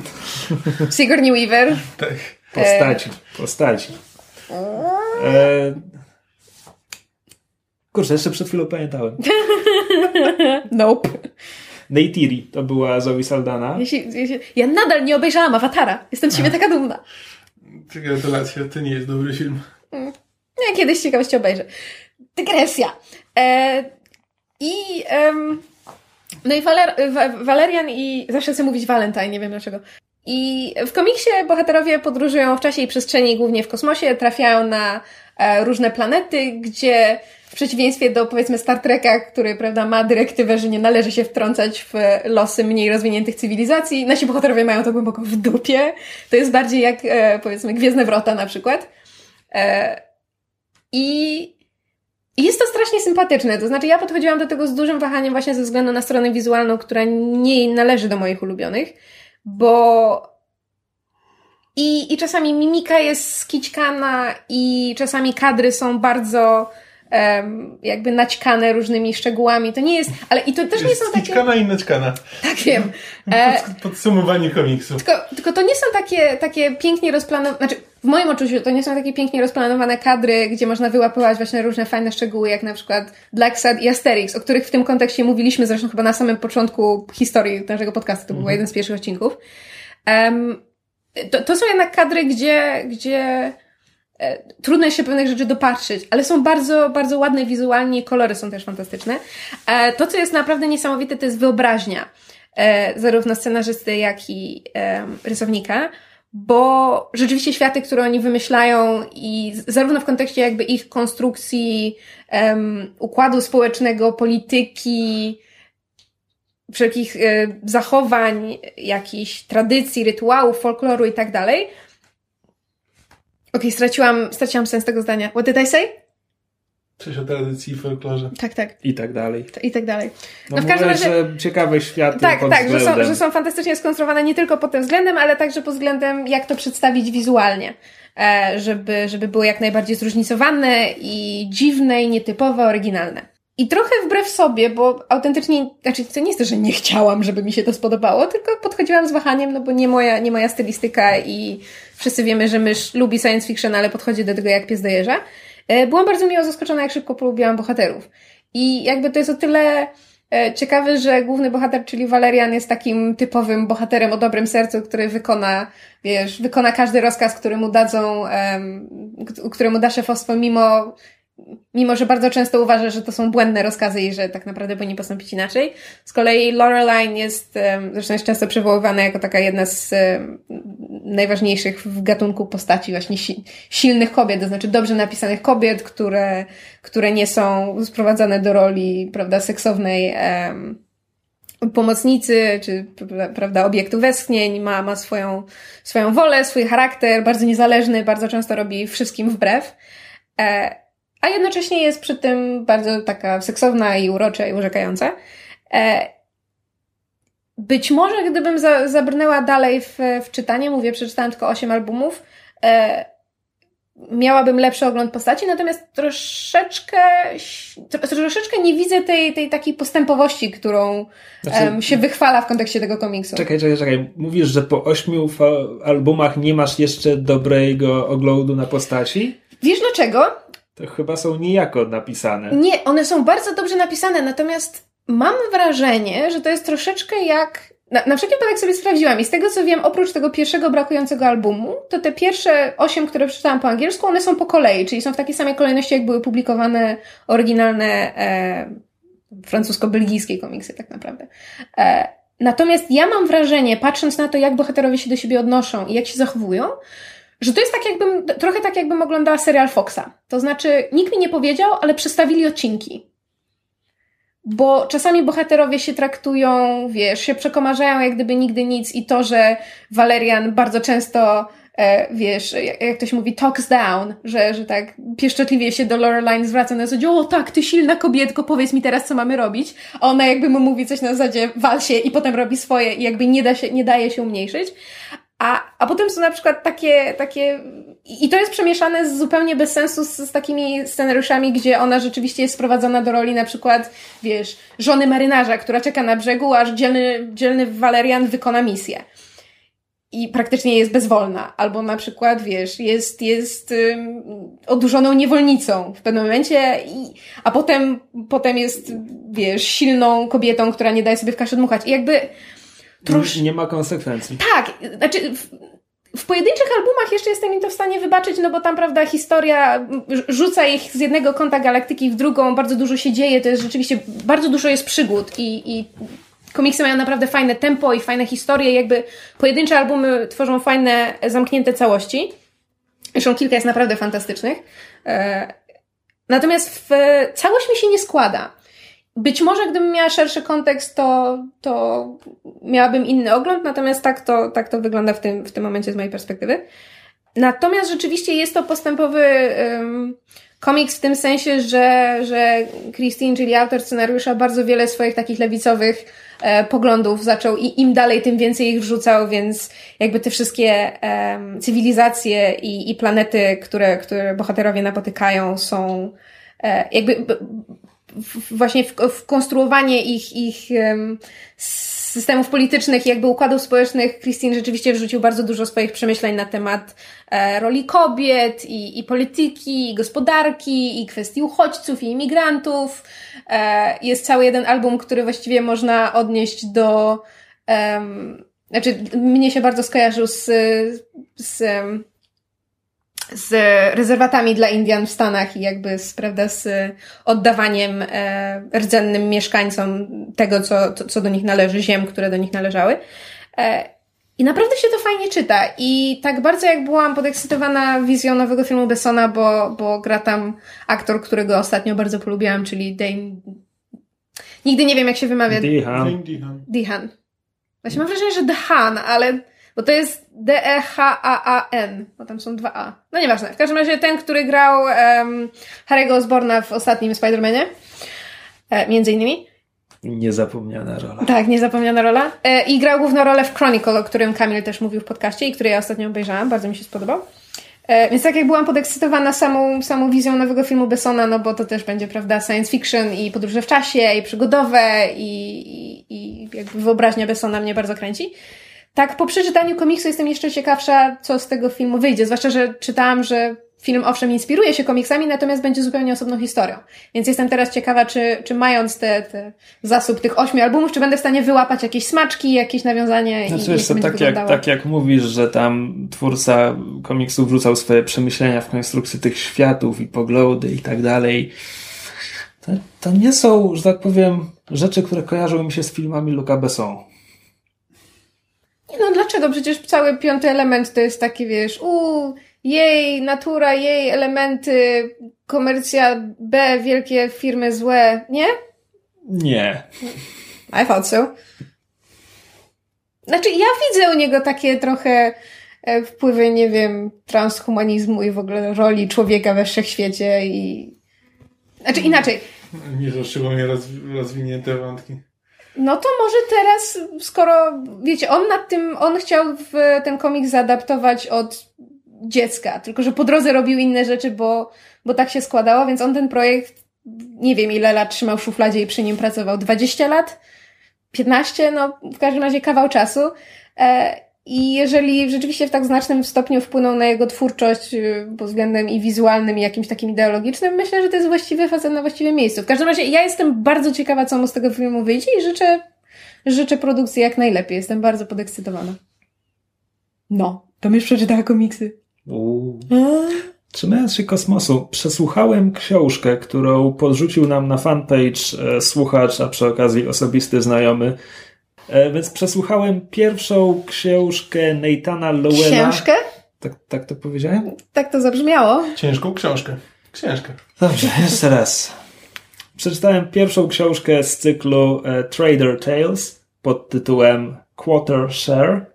Sigourney Weaver. Tak. Postaci, postaci. E... Kurczę, jeszcze przed chwilą pamiętałem. nope. Neytiri to była Zoe Saldana. Jeśli, jeśli, ja nadal nie obejrzałam Awatara. Jestem z siebie taka dumna. Gratulacje, to nie jest dobry film. Mm. Ja kiedyś ciekawości obejrzę. Dygresja. E, I... Um, no i Waler Valerian i zawsze chcę mówić Valentine, nie wiem dlaczego. I w komiksie bohaterowie podróżują w czasie i przestrzeni, głównie w kosmosie, trafiają na e, różne planety, gdzie w przeciwieństwie do powiedzmy Star Treka, który prawda, ma dyrektywę, że nie należy się wtrącać w losy mniej rozwiniętych cywilizacji, nasi bohaterowie mają to głęboko w dupie. To jest bardziej jak e, powiedzmy Gwiezdne Wrota na przykład. E, I i jest to strasznie sympatyczne. To znaczy, ja podchodziłam do tego z dużym wahaniem właśnie ze względu na stronę wizualną, która nie należy do moich ulubionych, bo i, i czasami mimika jest skićkana i czasami kadry są bardzo jakby naćkane różnymi szczegółami. To nie jest, ale i to też nie są takie... Skićkana i naćkana. Tak wiem. E... Podsumowanie komiksu. Tylko, tylko to nie są takie, takie pięknie rozplanowane, znaczy w moim odczuciu to nie są takie pięknie rozplanowane kadry, gdzie można wyłapywać właśnie różne fajne szczegóły, jak na przykład Black Sad i Asterix, o których w tym kontekście mówiliśmy zresztą chyba na samym początku historii naszego podcastu, to był mhm. jeden z pierwszych odcinków. Um, to, to są jednak kadry, gdzie, gdzie trudno się pewnych rzeczy dopatrzyć, ale są bardzo, bardzo ładne wizualnie, kolory są też fantastyczne. E, to, co jest naprawdę niesamowite, to jest wyobraźnia e, zarówno scenarzysty, jak i e, rysownika bo rzeczywiście światy, które oni wymyślają i zarówno w kontekście jakby ich konstrukcji, układu społecznego, polityki, wszelkich e, zachowań, jakichś tradycji, rytuałów, folkloru i tak dalej. Okej, okay, straciłam, straciłam sens tego zdania. What did I say? Coś o tradycji i folklorze. Tak, tak. I tak dalej. I tak dalej. No, no w każdym razie. Że ciekawe światy. Tak, pod tak, że są, że są fantastycznie skonstruowane nie tylko pod tym względem, ale także pod względem, jak to przedstawić wizualnie. E, żeby, żeby było jak najbardziej zróżnicowane i dziwne, i nietypowe, oryginalne. I trochę wbrew sobie, bo autentycznie, znaczy to nie jest to, że nie chciałam, żeby mi się to spodobało, tylko podchodziłam z wahaniem, no bo nie moja, nie moja stylistyka i wszyscy wiemy, że mysz lubi science fiction, ale podchodzi do tego jak pies do jeża. E, byłam bardzo miło zaskoczona, jak szybko polubiłam bohaterów. I jakby to jest o tyle e, ciekawe, że główny bohater, czyli Valerian, jest takim typowym bohaterem o dobrym sercu, który wykona, wiesz, wykona każdy rozkaz, który mu dadzą, um, który mu da szefostwo, mimo, mimo że bardzo często uważa, że to są błędne rozkazy i że tak naprawdę powinni postąpić inaczej. Z kolei Loreline jest, zresztą jest często przywoływana jako taka jedna z najważniejszych w gatunku postaci właśnie si silnych kobiet, to znaczy dobrze napisanych kobiet, które, które nie są sprowadzane do roli, prawda, seksownej em, pomocnicy, czy prawda, obiektu westchnień, ma, ma swoją, swoją wolę, swój charakter, bardzo niezależny, bardzo często robi wszystkim wbrew. E, a jednocześnie jest przy tym bardzo taka seksowna i urocza i urzekająca. E, być może gdybym za, zabrnęła dalej w, w czytanie, mówię, przeczytałam tylko 8 albumów, e, miałabym lepszy ogląd postaci, natomiast troszeczkę, troszeczkę nie widzę tej, tej takiej postępowości, którą znaczy, um, się wychwala w kontekście tego komiksu. Czekaj, czekaj, czekaj. Mówisz, że po ośmiu albumach nie masz jeszcze dobrego oglądu na postaci? Wiesz dlaczego? To chyba są niejako napisane. Nie, one są bardzo dobrze napisane, natomiast mam wrażenie, że to jest troszeczkę jak na, na wszelki wypadek sobie sprawdziłam i z tego co wiem, oprócz tego pierwszego brakującego albumu, to te pierwsze osiem, które przeczytałam po angielsku, one są po kolei, czyli są w takiej samej kolejności, jak były publikowane oryginalne e, francusko-belgijskie komiksy tak naprawdę. E, natomiast ja mam wrażenie, patrząc na to, jak bohaterowie się do siebie odnoszą i jak się zachowują, że to jest tak jakbym, trochę tak jakbym oglądała serial Foxa. To znaczy, nikt mi nie powiedział, ale przestawili odcinki bo czasami bohaterowie się traktują, wiesz, się przekomarzają jak gdyby nigdy nic i to, że Valerian bardzo często e, wiesz, jak, ktoś mówi, talks down, że, że tak pieszczotliwie się do Loreline zwraca na zasadzie, o tak, ty silna kobietko, powiedz mi teraz, co mamy robić, a ona jakby mu mówi coś na zasadzie, wal się i potem robi swoje i jakby nie da się, nie daje się umniejszyć. A, a potem są na przykład takie, takie, i to jest przemieszane z, zupełnie bez sensu z, z takimi scenariuszami, gdzie ona rzeczywiście jest sprowadzona do roli na przykład, wiesz, żony marynarza, która czeka na brzegu, aż dzielny, dzielny Walerian wykona misję. I praktycznie jest bezwolna. Albo na przykład, wiesz, jest, jest odurzoną niewolnicą w pewnym momencie, i, a potem, potem jest, wiesz, silną kobietą, która nie daje sobie w kaszę dmuchać. I jakby, Trosz... Nie ma konsekwencji. Tak, znaczy w, pojedynczych albumach jeszcze jestem im to w stanie wybaczyć, no bo tam, prawda, historia rzuca ich z jednego kąta galaktyki w drugą, bardzo dużo się dzieje, to jest rzeczywiście, bardzo dużo jest przygód i, i komiksy mają naprawdę fajne tempo i fajne historie, jakby pojedyncze albumy tworzą fajne, zamknięte całości. Zresztą kilka jest naprawdę fantastycznych. E, natomiast w, całość mi się nie składa. Być może gdybym miała szerszy kontekst, to, to miałabym inny ogląd, natomiast tak to, tak to wygląda w tym, w tym momencie z mojej perspektywy. Natomiast rzeczywiście jest to postępowy um, komiks w tym sensie, że, że Christine, czyli autor scenariusza, bardzo wiele swoich takich lewicowych e, poglądów zaczął i im dalej, tym więcej ich wrzucał, więc jakby te wszystkie cywilizacje i, i planety, które, które bohaterowie napotykają są e, jakby właśnie w, w konstruowanie ich, ich systemów politycznych jakby układów społecznych Christine rzeczywiście wrzucił bardzo dużo swoich przemyśleń na temat e, roli kobiet i, i polityki, i gospodarki, i kwestii uchodźców i imigrantów. E, jest cały jeden album, który właściwie można odnieść do um, znaczy, mnie się bardzo skojarzył z, z z rezerwatami dla Indian w Stanach i jakby z, prawda, z oddawaniem e, rdzennym mieszkańcom tego, co, to, co do nich należy, ziem, które do nich należały. E, I naprawdę się to fajnie czyta. I tak bardzo jak byłam podekscytowana wizją nowego filmu Bessona, bo, bo gra tam aktor, którego ostatnio bardzo polubiłam, czyli Dane... Nigdy nie wiem, jak się wymawia. Dehan. Dehan. Właśnie mam wrażenie, że Dehan, ale bo to jest D-E-H-A-A-N, bo tam są dwa A. No nieważne. W każdym razie ten, który grał um, Harry'ego Osborna w ostatnim Spider-Manie, e, między innymi. Niezapomniana rola. Tak, niezapomniana rola. E, I grał główną rolę w Chronicle, o którym Kamil też mówił w podcaście i który ja ostatnio obejrzałam. Bardzo mi się spodobał. E, więc tak jak byłam podekscytowana samą, samą wizją nowego filmu Bessona, no bo to też będzie, prawda, science fiction i podróże w czasie i przygodowe i, i, i jakby wyobraźnia Bessona mnie bardzo kręci tak, po przeczytaniu komiksu jestem jeszcze ciekawsza, co z tego filmu wyjdzie. Zwłaszcza, że czytałam, że film owszem inspiruje się komiksami, natomiast będzie zupełnie osobną historią. Więc jestem teraz ciekawa, czy, czy mając te, te zasób tych ośmiu albumów, czy będę w stanie wyłapać jakieś smaczki, jakieś nawiązania znaczy, i wiesz, to tak, jak, tak jak mówisz, że tam twórca komiksu wrzucał swoje przemyślenia w konstrukcji tych światów i poglądy i tak dalej. To, to nie są, że tak powiem, rzeczy, które kojarzą mi się z filmami Luca Besson. No dlaczego? Przecież cały piąty element to jest taki, wiesz, u jej natura, jej elementy, komercja B, wielkie firmy złe, nie? Nie. I thought so. Znaczy, ja widzę u niego takie trochę e, wpływy, nie wiem, transhumanizmu i w ogóle roli człowieka we wszechświecie i... Znaczy inaczej, Nie szczególnie rozwi- rozwinięte wątki. No to może teraz, skoro, wiecie, on nad tym, on chciał w ten komiks zaadaptować od dziecka, tylko że po drodze robił inne rzeczy, bo, bo tak się składało, więc on ten projekt, nie wiem ile lat trzymał w szufladzie i przy nim pracował, 20 lat? 15? No, w każdym razie kawał czasu. E, I jeżeli rzeczywiście w tak znacznym stopniu wpłynął na jego twórczość y, pod względem i wizualnym, i jakimś takim ideologicznym, myślę, że to jest właściwy facet na właściwym miejscu. W każdym razie ja jestem bardzo ciekawa, co mu z tego filmu wyjdzie i życzę, życzę produkcji jak najlepiej. Jestem bardzo podekscytowana. No, to już przeczytała komiksy. Uuu. Trzymając się kosmosu, przesłuchałem książkę, którą podrzucił nam na fanpage e, słuchacz, a przy okazji osobisty znajomy. E, więc przesłuchałem pierwszą książkę Nathana Lowella. Książkę? Tak, tak to powiedziałem? Tak to zabrzmiało. Ciężką książkę. Książkę. Dobrze, jeszcze raz. Przeczytałem pierwszą książkę z cyklu e, Trader Tales pod tytułem Quarter Share,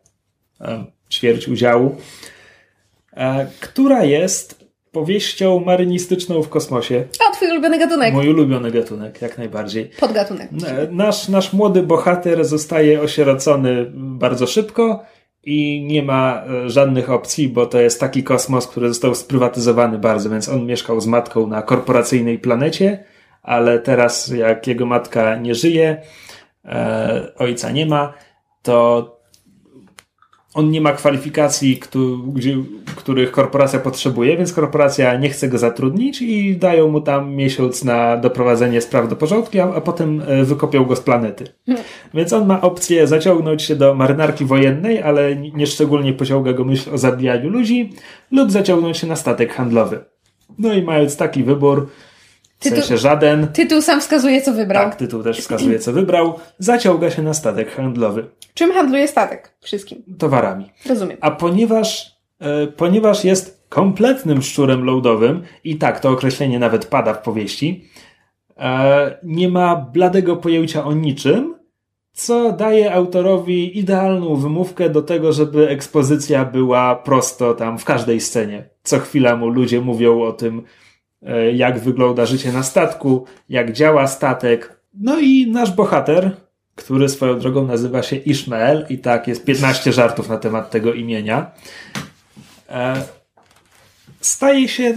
e, ćwierć udziału, która jest powieścią marynistyczną w kosmosie. O, twój ulubiony gatunek. Mój ulubiony gatunek, jak najbardziej. Podgatunek. E, Nasz, nasz młody bohater zostaje osierocony bardzo szybko i nie ma e, żadnych opcji, bo to jest taki kosmos, który został sprywatyzowany bardzo, więc on mieszkał z matką na korporacyjnej planecie, ale teraz jak jego matka nie żyje, e, ojca nie ma, to on nie ma kwalifikacji, których korporacja potrzebuje, więc korporacja nie chce go zatrudnić i dają mu tam miesiąc na doprowadzenie spraw do porządku, a, potem e, wykopią go z planety. Więc on ma opcję zaciągnąć się do marynarki wojennej, ale nie- nieszczególnie pociąga go myśl o zabijaniu ludzi, lub zaciągnąć się na statek handlowy. No i mając taki wybór, w Tytuł- sensie żaden, Tytuł sam wskazuje, co wybrał. tak, tytuł też wskazuje co wybrał, zaciąga się na statek handlowy Czym handluje statek? Wszystkim. towarami. Rozumiem. A ponieważ, e, ponieważ jest kompletnym szczurem loadowym, i tak to określenie nawet pada w powieści, e, nie ma bladego pojęcia o niczym, co daje autorowi idealną wymówkę do tego, żeby ekspozycja była prosto tam w każdej scenie. Co chwila mu ludzie mówią o tym, jak wygląda życie na statku, jak działa statek. No i nasz bohater, który swoją drogą nazywa się Ishmael i tak jest 15 żartów na temat tego imienia. E, Staje się e,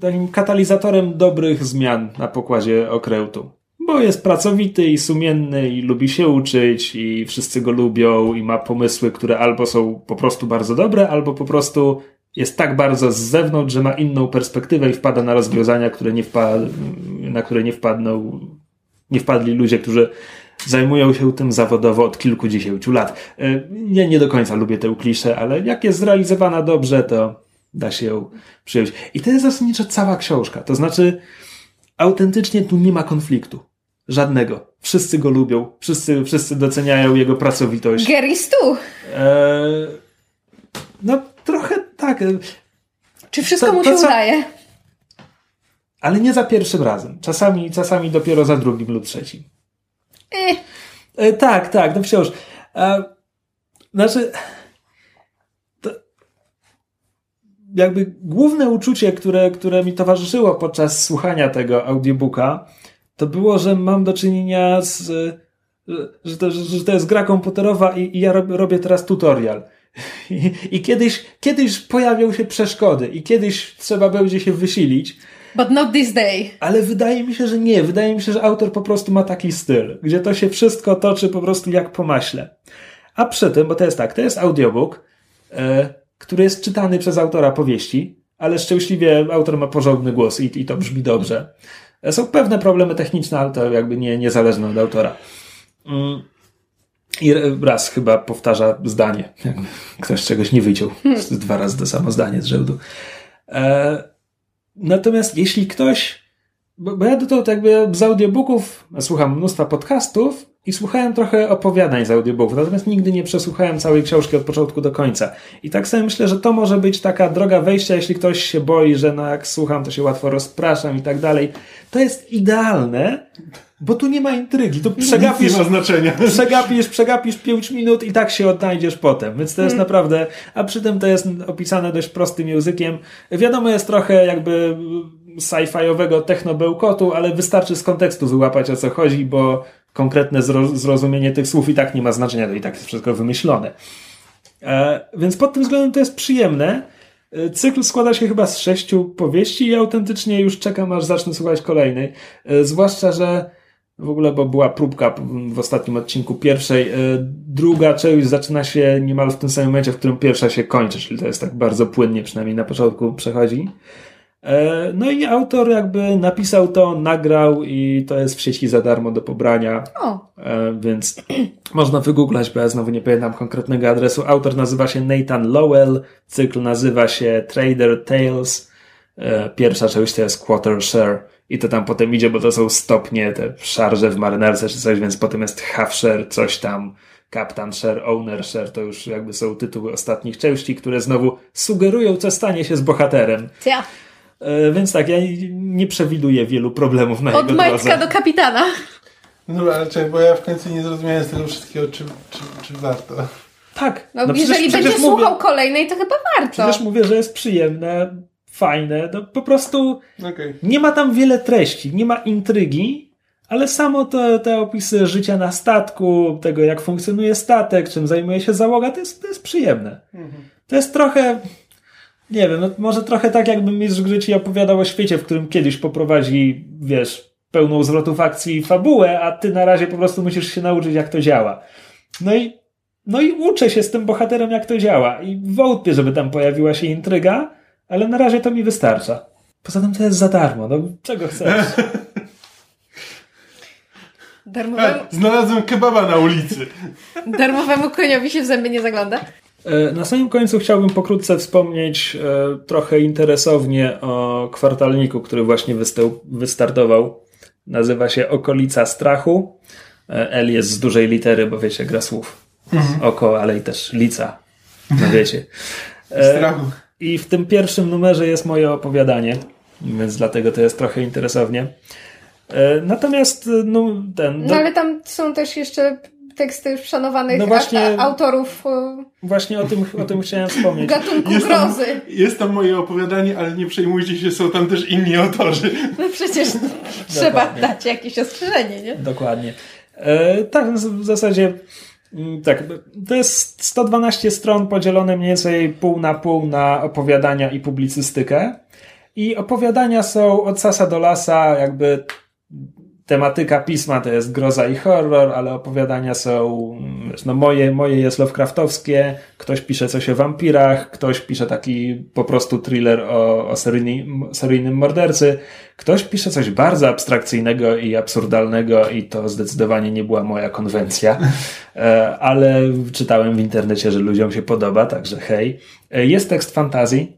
takim katalizatorem dobrych zmian na pokładzie okrętu. Bo jest pracowity i sumienny i lubi się uczyć i wszyscy go lubią i ma pomysły, które albo są po prostu bardzo dobre, albo po prostu jest tak bardzo z zewnątrz, że ma inną perspektywę i wpada na rozwiązania, które nie wpa- na które nie wpadną, nie wpadli ludzie, którzy zajmują się tym zawodowo od kilkudziesięciu lat. E, Ja nie do końca lubię tę kliszę, ale jak jest zrealizowana dobrze, to da się ją przyjąć. I to jest zasadniczo cała książka. To znaczy, autentycznie tu nie ma konfliktu. Żadnego. Wszyscy go lubią, wszyscy, wszyscy doceniają jego pracowitość. Gary Stu. Eee, no, trochę tak, e, Czy wszystko To- mu to się co- udaje? ale nie za pierwszym razem. Czasami, czasami dopiero za drugim lub trzecim. Eh, E, tak, tak, no wciąż. E, znaczy, to jakby główne uczucie, które, które mi towarzyszyło podczas słuchania tego audiobooka, to było, że mam do czynienia z, że to, że to jest gra komputerowa i, i ja robię, robię teraz tutorial. I, I kiedyś, kiedyś pojawią się przeszkody i kiedyś trzeba będzie się wysilić, but not this day. ale wydaje mi się, że nie. Wydaje mi się, że autor po prostu ma taki styl, gdzie to się wszystko toczy po prostu jak po maśle. A przy tym, bo to jest tak, to jest audiobook, e, który jest czytany przez autora powieści, ale szczęśliwie autor ma porządny głos i, i to brzmi dobrze. E, Są pewne problemy techniczne, ale to jakby nie, niezależne od autora. Mm. I raz chyba powtarza zdanie. Jakby ktoś czegoś nie wyciął. Dwa razy to samo zdanie z rzędu. E, Natomiast jeśli ktoś, bo, bo ja do tego jakby z audiobooków słucham mnóstwa podcastów i słuchałem trochę opowiadań z audiobooków, natomiast nigdy nie przesłuchałem całej książki od początku do końca. I tak sobie myślę, że to może być taka droga wejścia, jeśli ktoś się boi, że no jak słucham, to się łatwo rozpraszam i tak dalej. To jest idealne, bo tu nie ma intrygi. Tu przegapisz, ma znaczenia. przegapisz, przegapisz 5 minut i tak się odnajdziesz potem. Więc to jest Hmm. naprawdę, a przy tym to jest opisane dość prostym językiem. Wiadomo, jest trochę jakby sci-fiowego technobełkotu, ale wystarczy z kontekstu wyłapać o co chodzi, bo konkretne zro- zrozumienie tych słów i tak nie ma znaczenia, to i tak jest wszystko wymyślone. E, więc pod tym względem to jest przyjemne. E, Cykl składa się chyba z sześciu powieści i autentycznie już czekam, aż zacznę słuchać kolejnej. E, Zwłaszcza, że w ogóle, bo była próbka w ostatnim odcinku pierwszej. e, Druga część zaczyna się niemal w tym samym momencie, w którym pierwsza się kończy, czyli to jest tak bardzo płynnie, przynajmniej na początku przechodzi. E, No i autor jakby napisał to, nagrał i to jest w sieci za darmo do pobrania. O, E, więc można wygooglać, bo ja znowu nie pamiętam konkretnego adresu. Autor nazywa się Nathan Lowell, cykl nazywa się Trader Tales. Pierwsza część to jest Quarter Share i to tam potem idzie, bo to są stopnie, te szarże w marynarce czy coś, więc potem jest Half Share, coś tam, Captain Share, Owner Share, to już jakby są tytuły ostatnich części, które znowu sugerują, co stanie się z bohaterem. ja. E, Więc tak, ja nie przewiduję wielu problemów na Od jego majtka drodze. do kapitana. No ale czekaj, bo ja w końcu nie zrozumiałem z tego wszystkiego, czy, czy, czy warto. Tak. No, przecież- jeżeli przecież będzie mówię- słuchał kolejnej, to chyba warto. Przecież mówię, że jest przyjemne, fajne. No, po prostu Okej. nie ma tam wiele treści, nie ma intrygi, ale samo te, te opisy życia na statku, tego jak funkcjonuje statek, czym zajmuje się załoga, to jest, to jest przyjemne. To jest trochę, nie wiem, no, może trochę tak jakby mistrz gry ci opowiadał o świecie, w którym kiedyś poprowadzi, wiesz, pełną zwrotów akcji fabułę, a ty na razie po prostu musisz się nauczyć jak to działa. No i, no i uczę się z tym bohaterem jak to działa i wątpię, żeby tam pojawiła się intryga, ale na razie to mi wystarcza. Poza tym to jest za darmo, no czego chcesz? Darmowemu, A, Znalazłem kebaba na ulicy. darmowemu koniowi się w zęby nie zagląda. E, Na samym końcu chciałbym pokrótce wspomnieć e, trochę interesownie o kwartalniku, który właśnie wystał, wystartował. Nazywa się Okolica Strachu. E, L jest z dużej litery, bo wiecie, gra słów. Oko, ale i też lica. No wiecie. E, Strachu. I w tym pierwszym numerze jest moje opowiadanie, więc dlatego to jest trochę interesownie. E, Natomiast e, no, ten. No ale tam są też jeszcze teksty szanowanych No właśnie- a, a, autorów e, Właśnie o tym, o tym chciałem wspomnieć. gatunku Jest tam, grozy. jest tam moje opowiadanie, ale nie przejmujcie się, są tam też inni autorzy. No przecież trzeba dać jakieś ostrzeżenie, nie? Dokładnie. E, tak, w zasadzie tak, to jest 112 stron podzielone mniej więcej pół na pół na opowiadania i publicystykę. I opowiadania są od sasa do lasa, jakby tematyka pisma to jest groza i horror, ale opowiadania są, no moje, moje jest Lovecraftowskie, ktoś pisze coś o wampirach, ktoś pisze taki po prostu thriller o, o seryjnym, seryjnym mordercy, ktoś pisze coś bardzo abstrakcyjnego i absurdalnego i to zdecydowanie nie była moja konwencja, E, ale czytałem w internecie, że ludziom się podoba, także hej. E, Jest tekst fantazji,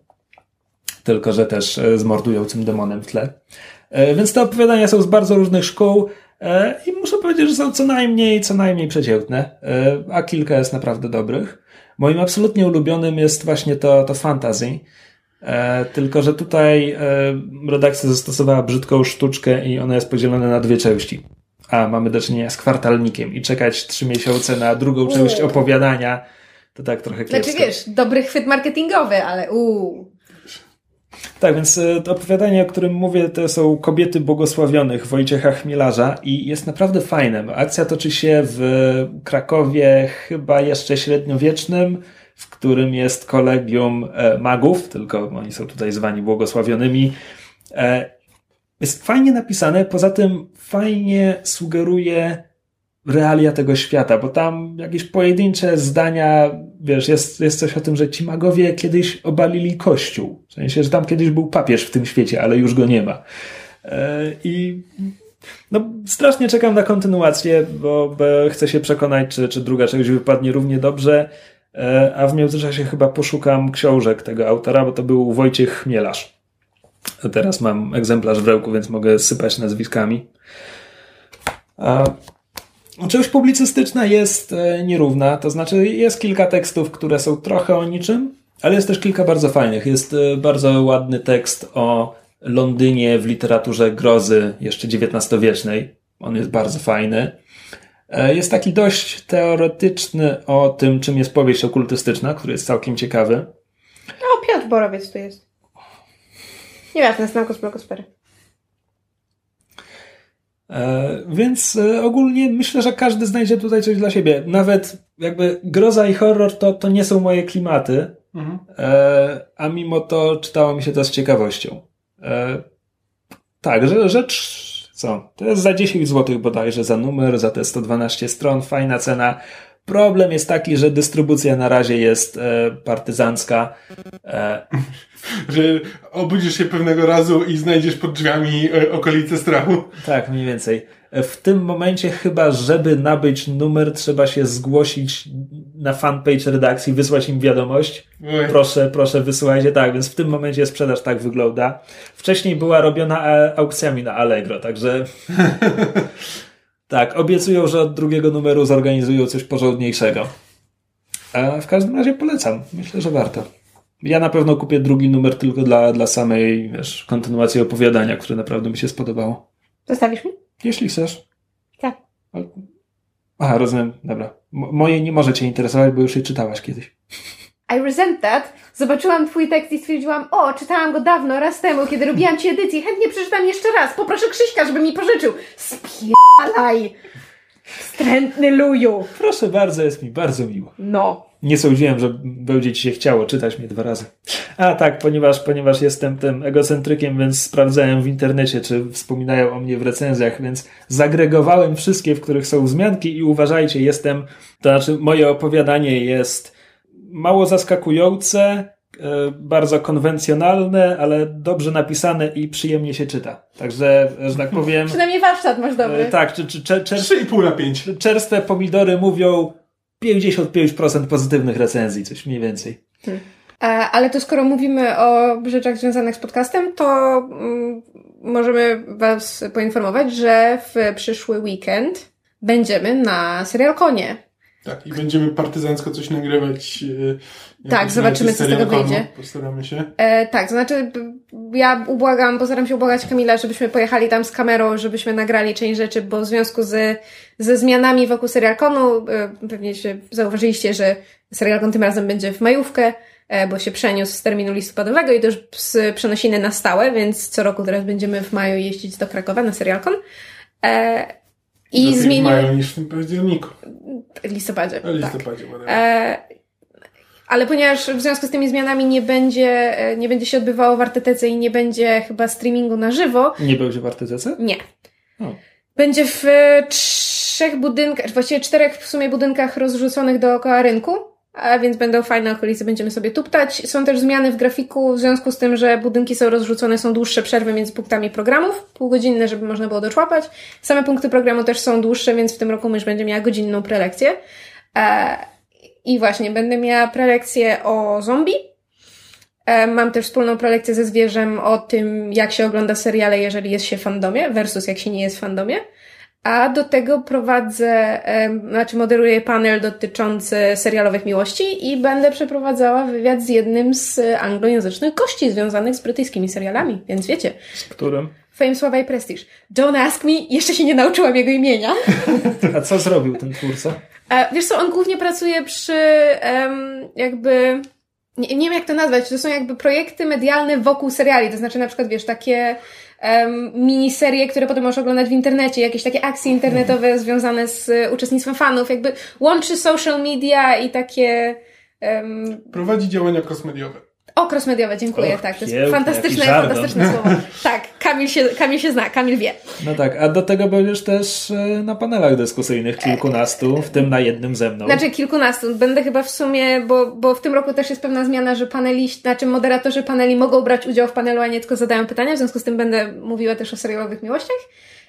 tylko że też e, z mordującym demonem w tle. E, Więc te opowiadania są z bardzo różnych szkół e, i muszę powiedzieć, że są co najmniej, co najmniej przeciętne, e, a kilka jest naprawdę dobrych. Moim absolutnie ulubionym jest właśnie to, to fantasy. Tylko, że tutaj redakcja zastosowała brzydką sztuczkę i ona jest podzielona na dwie części. A mamy do czynienia z kwartalnikiem i czekać trzy miesiące na drugą część opowiadania to tak trochę kiepsko. Znaczy wiesz, dobry chwyt marketingowy, ale uuu. Tak, więc e, to opowiadanie, o którym mówię, to są Kobiety Błogosławionych Wojciecha Chmielarza i jest naprawdę fajne. Akcja toczy się w Krakowie chyba jeszcze średniowiecznym, w którym jest kolegium e, magów, tylko oni są tutaj zwani błogosławionymi. E, Jest fajnie napisane, poza tym fajnie sugeruje realia tego świata, bo tam jakieś pojedyncze zdania, wiesz, jest, jest coś o tym, że ci magowie kiedyś obalili kościół. W sensie, że tam kiedyś był papież w tym świecie, ale już go nie ma. E, I no, strasznie czekam na kontynuację, bo, bo chcę się przekonać, czy, czy druga część wypadnie równie dobrze. E, A w międzyczasie chyba poszukam książek tego autora, bo to był Wojciech Chmielarz. Teraz mam egzemplarz w ręku, więc mogę sypać nazwiskami. A Część publicystyczna jest e, nierówna, to znaczy jest kilka tekstów, które są trochę o niczym, ale jest też kilka bardzo fajnych. Jest e, bardzo ładny tekst o Londynie w literaturze grozy jeszcze XIX-wiecznej. On jest bardzo fajny. E, jest taki dość teoretyczny o tym, czym jest powieść okultystyczna, który jest całkiem ciekawy. O, Piotr Borowiec tu jest. Nieważne, znam go z blogosfery. E, więc e, ogólnie myślę, że każdy znajdzie tutaj coś dla siebie. Nawet jakby groza i horror to, to nie są moje klimaty, mhm. e, a mimo to czytało mi się to z ciekawością. E, tak, że, rzecz co? To jest za 10 zł bodajże za numer, za te 112 stron, fajna cena. Problem jest taki, że dystrybucja na razie jest e, partyzancka. E, że obudzisz się pewnego razu i znajdziesz pod drzwiami e, okolice strachu. Tak, mniej więcej. W tym momencie chyba, żeby nabyć numer, trzeba się zgłosić na fanpage redakcji, wysłać im wiadomość. Oj. Proszę, proszę, wysyłajcie. Tak, więc w tym momencie sprzedaż tak wygląda. Wcześniej była robiona e, aukcjami na Allegro, także tak, obiecują, że od drugiego numeru zorganizują coś porządniejszego. A w każdym razie polecam. Myślę, że warto. Ja na pewno kupię drugi numer tylko dla, dla samej wiesz, kontynuacji opowiadania, które naprawdę mi się spodobało. Zostawisz mi? Jeśli chcesz. Tak. Aha, rozumiem. Dobra. Moje nie może cię interesować, bo już je czytałaś kiedyś. I resent that. Zobaczyłam twój tekst i stwierdziłam, o, czytałam go dawno, raz temu, kiedy robiłam ci edycję. Chętnie przeczytam jeszcze raz. Poproszę Krzyśka, żeby mi pożyczył. Spialaj! Wstrętny luju. Proszę bardzo, jest mi bardzo miło. No. Nie sądziłem, że będzie ci się chciało czytać mnie dwa razy. A tak, ponieważ, ponieważ jestem tym egocentrykiem, więc sprawdzałem w internecie, czy wspominają o mnie w recenzjach, więc zagregowałem wszystkie, w których są wzmianki i uważajcie, jestem, to znaczy moje opowiadanie jest mało zaskakujące, bardzo konwencjonalne, ale dobrze napisane i przyjemnie się czyta. Także, że tak powiem... Przynajmniej warsztat masz dobry. E, tak, czy, czy, czy, czer, 3,5 na 5. Czerste pomidory mówią 55% pozytywnych recenzji, coś mniej więcej. Hmm. E, ale to skoro mówimy o rzeczach związanych z podcastem, to mm, możemy Was poinformować, że w przyszły weekend będziemy na Serialkonie. Tak, i będziemy partyzancko coś nagrywać. E, tak, zobaczymy, co z tego wyjdzie. Postaramy się. E, tak, to znaczy, ja ubłagam, postaram się ubłagać Kamila, żebyśmy pojechali tam z kamerą, żebyśmy nagrali część rzeczy, bo w związku z, ze zmianami wokół serialkonu, e, pewnie się zauważyliście, że serialkon tym razem będzie w majówkę, e, bo się przeniósł z terminu listopadowego i to już z przenosiny na stałe, więc co roku teraz będziemy w maju jeździć do Krakowa na serialkon. E, i zmienił. mają niż w październiku. Listopadzie. W listopadzie, tak. E, ale ponieważ w związku z tymi zmianami nie będzie, e, nie będzie się odbywało w Artetece i nie będzie chyba streamingu na żywo. Nie będzie w Artetece? Nie. O. Będzie w e, trzech budynkach, właściwie czterech w sumie budynkach rozrzuconych dookoła rynku a więc będą fajne okolice, będziemy sobie tuptać. Są też zmiany w grafiku, w związku z tym, że budynki są rozrzucone, są dłuższe przerwy między punktami programów, półgodzinne, żeby można było doczłapać. Same punkty programu też są dłuższe, więc w tym roku mysz będzie miała godzinną prelekcję. E, I właśnie, będę miała prelekcję o zombie. E, mam też wspólną prelekcję ze zwierzem o tym, jak się ogląda seriale, jeżeli jest się w fandomie, versus jak się nie jest w fandomie. A do tego prowadzę, znaczy moderuję panel dotyczący serialowych miłości i będę przeprowadzała wywiad z jednym z anglojęzycznych gości związanych z brytyjskimi serialami, więc wiecie. Z którym? Fame, Sława i Prestiż. Don't ask me, jeszcze się nie nauczyłam jego imienia. A co zrobił ten twórca? E, wiesz co, on głównie pracuje przy jakby... Nie, nie wiem jak to nazwać, to są jakby projekty medialne wokół seriali, to znaczy na przykład, wiesz, takie um, miniserie, które potem możesz oglądać w internecie, jakieś takie akcje internetowe mhm. związane z e, uczestnictwem fanów, jakby łączy social media i takie... Um... Prowadzi działania kosmediowe. O, crossmediowe, dziękuję, Och, tak. To jest fantastyczne, fantastyczne słowo. Tak, Kamil się, Kamil się zna, Kamil wie. No tak, a do tego będziesz też e, na panelach dyskusyjnych kilkunastu, w tym na jednym ze mną. Znaczy kilkunastu, będę chyba w sumie, bo, bo w tym roku też jest pewna zmiana, że paneliści, znaczy moderatorzy paneli mogą brać udział w panelu, a nie tylko zadają pytania, w związku z tym będę mówiła też o serialowych miłościach.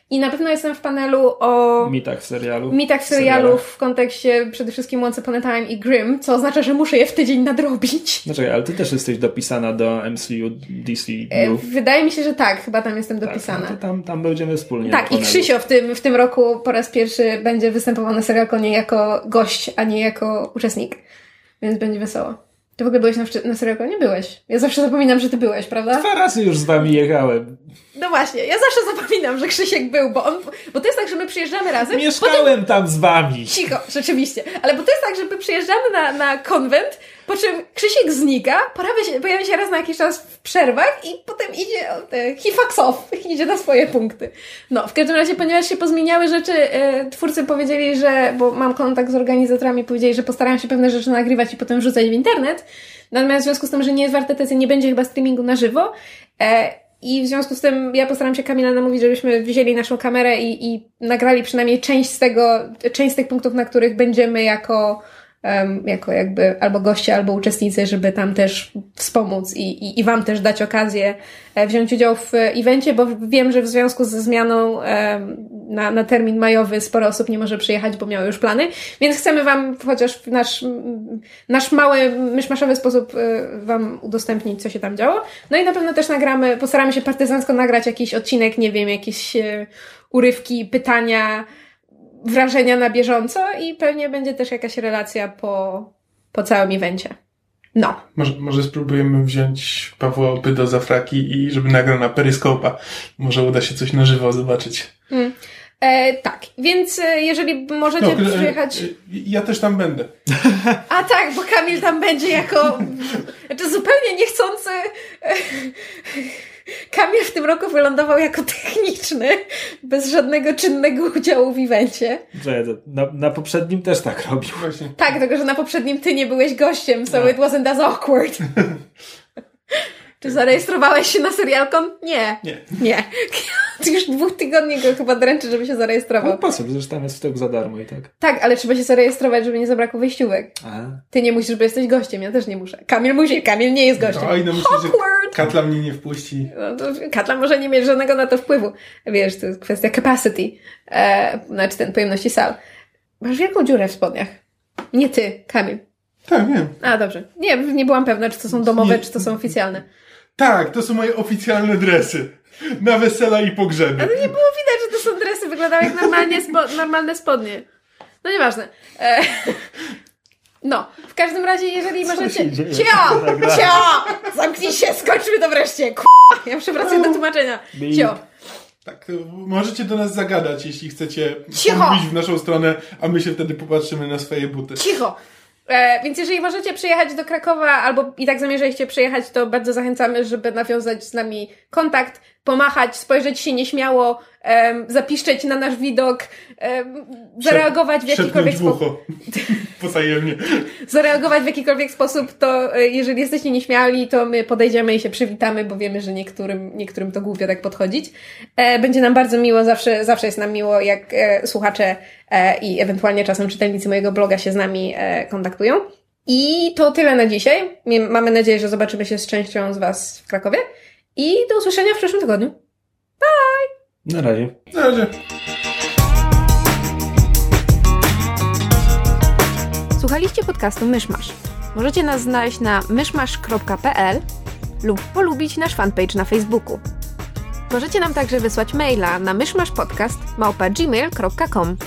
I na pewno jestem w panelu o mitach serialu. mitach serialów w kontekście przede wszystkim Once Upon a Time i Grimm, co oznacza, że muszę je w tydzień nadrobić. Znaczy, ale ty też jesteś dopisana do MCU DC E. Wydaje mi się, że tak, chyba tam jestem Tak, dopisana. no to tam, tam będziemy wspólnie. Tak, i. Krzysio w tym, w tym roku po raz pierwszy będzie występował na serialkonie jako gość, a nie jako uczestnik. Więc będzie wesoło. Ty w ogóle byłeś na, na serialkonie? Byłeś. Ja zawsze zapominam, że ty byłeś, prawda? Dwa razy już z wami jechałem. No właśnie, ja zawsze zapominam, że Krzysiek był, bo on, bo to jest tak, że my przyjeżdżamy razem. Mieszkałem tam z wami. Cicho, rzeczywiście. Ale bo to jest tak, że my przyjeżdżamy na, na konwent, po czym Krzysiek znika, pojawia się, pojawia się raz na jakiś czas w przerwach i potem idzie, e, he fucks off, idzie na swoje punkty. No, w każdym razie, ponieważ się pozmieniały rzeczy, e, twórcy powiedzieli, że, bo mam kontakt z organizatorami, powiedzieli, że postarają się pewne rzeczy nagrywać i potem wrzucać w internet. Natomiast w związku z tym, że nie jest warte tezy, nie będzie chyba streamingu na żywo. E, i w związku z tym ja postaram się Kamila namówić, żebyśmy wzięli naszą kamerę i, i nagrali przynajmniej część z tego, część z tych punktów, na których będziemy jako, jako jakby albo goście, albo uczestnicy, żeby tam też wspomóc i, i, i Wam też dać okazję e, wziąć udział w e, evencie, bo wiem, że w związku ze zmianą na, na termin majowy sporo osób nie może przyjechać, bo miało już plany, więc chcemy Wam chociaż w nasz, nasz mały, myszmaszowy sposób e, Wam udostępnić, co się tam działo. No i na pewno też nagramy, postaramy się partyzancko nagrać jakiś odcinek, nie wiem, jakieś urywki, pytania, wrażenia na bieżąco i pewnie będzie też jakaś relacja po, po całym evencie. No. Może, może spróbujemy wziąć Pawła Pydo za fraki i żeby nagrał na peryskopa. Może uda się coś na żywo zobaczyć. Mm. E, tak, więc e, jeżeli możecie No, e, przyjechać... e, Ja też tam będę. A tak, bo Kamil tam będzie jako... Znaczy zupełnie niechcący... Kamil w tym roku wylądował jako techniczny, bez żadnego czynnego udziału w evencie. Na, na poprzednim też tak robił. Właśnie. Tak, tylko że na poprzednim ty nie byłeś gościem, so No. it wasn't as awkward. Czy zarejestrowałeś się na serialkon? Nie. Nie. Nie. Ty już dwóch tygodni go chyba dręczy, żeby się No zarejestrował. po co? Tam jest wstęp za darmo i tak. Tak, ale trzeba się zarejestrować, żeby nie zabrakło wejściówek. A. Ty nie musisz, bo jesteś gościem, ja też nie muszę. Kamil musi, Kamil nie jest gościem. Oj, no myślę, że Awkward! Katla mnie nie wpuści. No to Katla może nie mieć żadnego na to wpływu. Wiesz, to jest kwestia capacity. E, znaczy ten pojemności sal. Masz wielką dziurę w spodniach. Nie ty, Kamil. Tak, wiem. A, dobrze. Nie, nie byłam pewna, czy to są domowe, Nie. czy to są oficjalne. Tak, to są moje oficjalne dresy. Na wesela i pogrzeby. Ale nie było widać, że to są dresy, wyglądały jak normalnie spo, normalne spodnie. No nieważne. E, no, w każdym razie, jeżeli możecie... się dzieje? Cio! Tak. Cio! Zamknij się, skończmy to wreszcie! K***! Ja muszę wracać do tłumaczenia. Cio! Tak, możecie do nas zagadać, jeśli chcecie Cicho! w naszą stronę, a my się wtedy popatrzymy na swoje buty. Cicho! E, więc jeżeli możecie przyjechać do Krakowa, albo i tak zamierzaliście przyjechać, to bardzo zachęcamy, żeby nawiązać z nami kontakt, pomachać, spojrzeć się nieśmiało, em, zapiszczeć na nasz widok, em, zareagować w jakikolwiek sposób. zareagować w jakikolwiek sposób, to e, jeżeli jesteście nieśmiali, to my podejdziemy i się przywitamy, bo wiemy, że niektórym, niektórym to głupio tak podchodzić. E, będzie nam bardzo miło, zawsze, zawsze jest nam miło, jak e, słuchacze e, i ewentualnie czasem czytelnicy mojego bloga się z nami e, kontaktują. I to tyle na dzisiaj. Mamy nadzieję, że zobaczymy się z częścią z Was w Krakowie. I do usłyszenia w przyszłym tygodniu. Na razie. Na razie. Słuchaliście podcastu Myszmasz. Możecie nas znaleźć na myszmasz.pl lub polubić nasz fanpage na Facebooku. Możecie nam także wysłać maila na myszmaszpodcast.gmail.com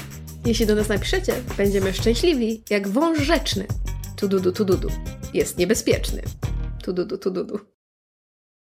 Jeśli do nas napiszecie, będziemy szczęśliwi jak wąż rzeczny. Tududu, tududu. Jest niebezpieczny. Tududu, tududu.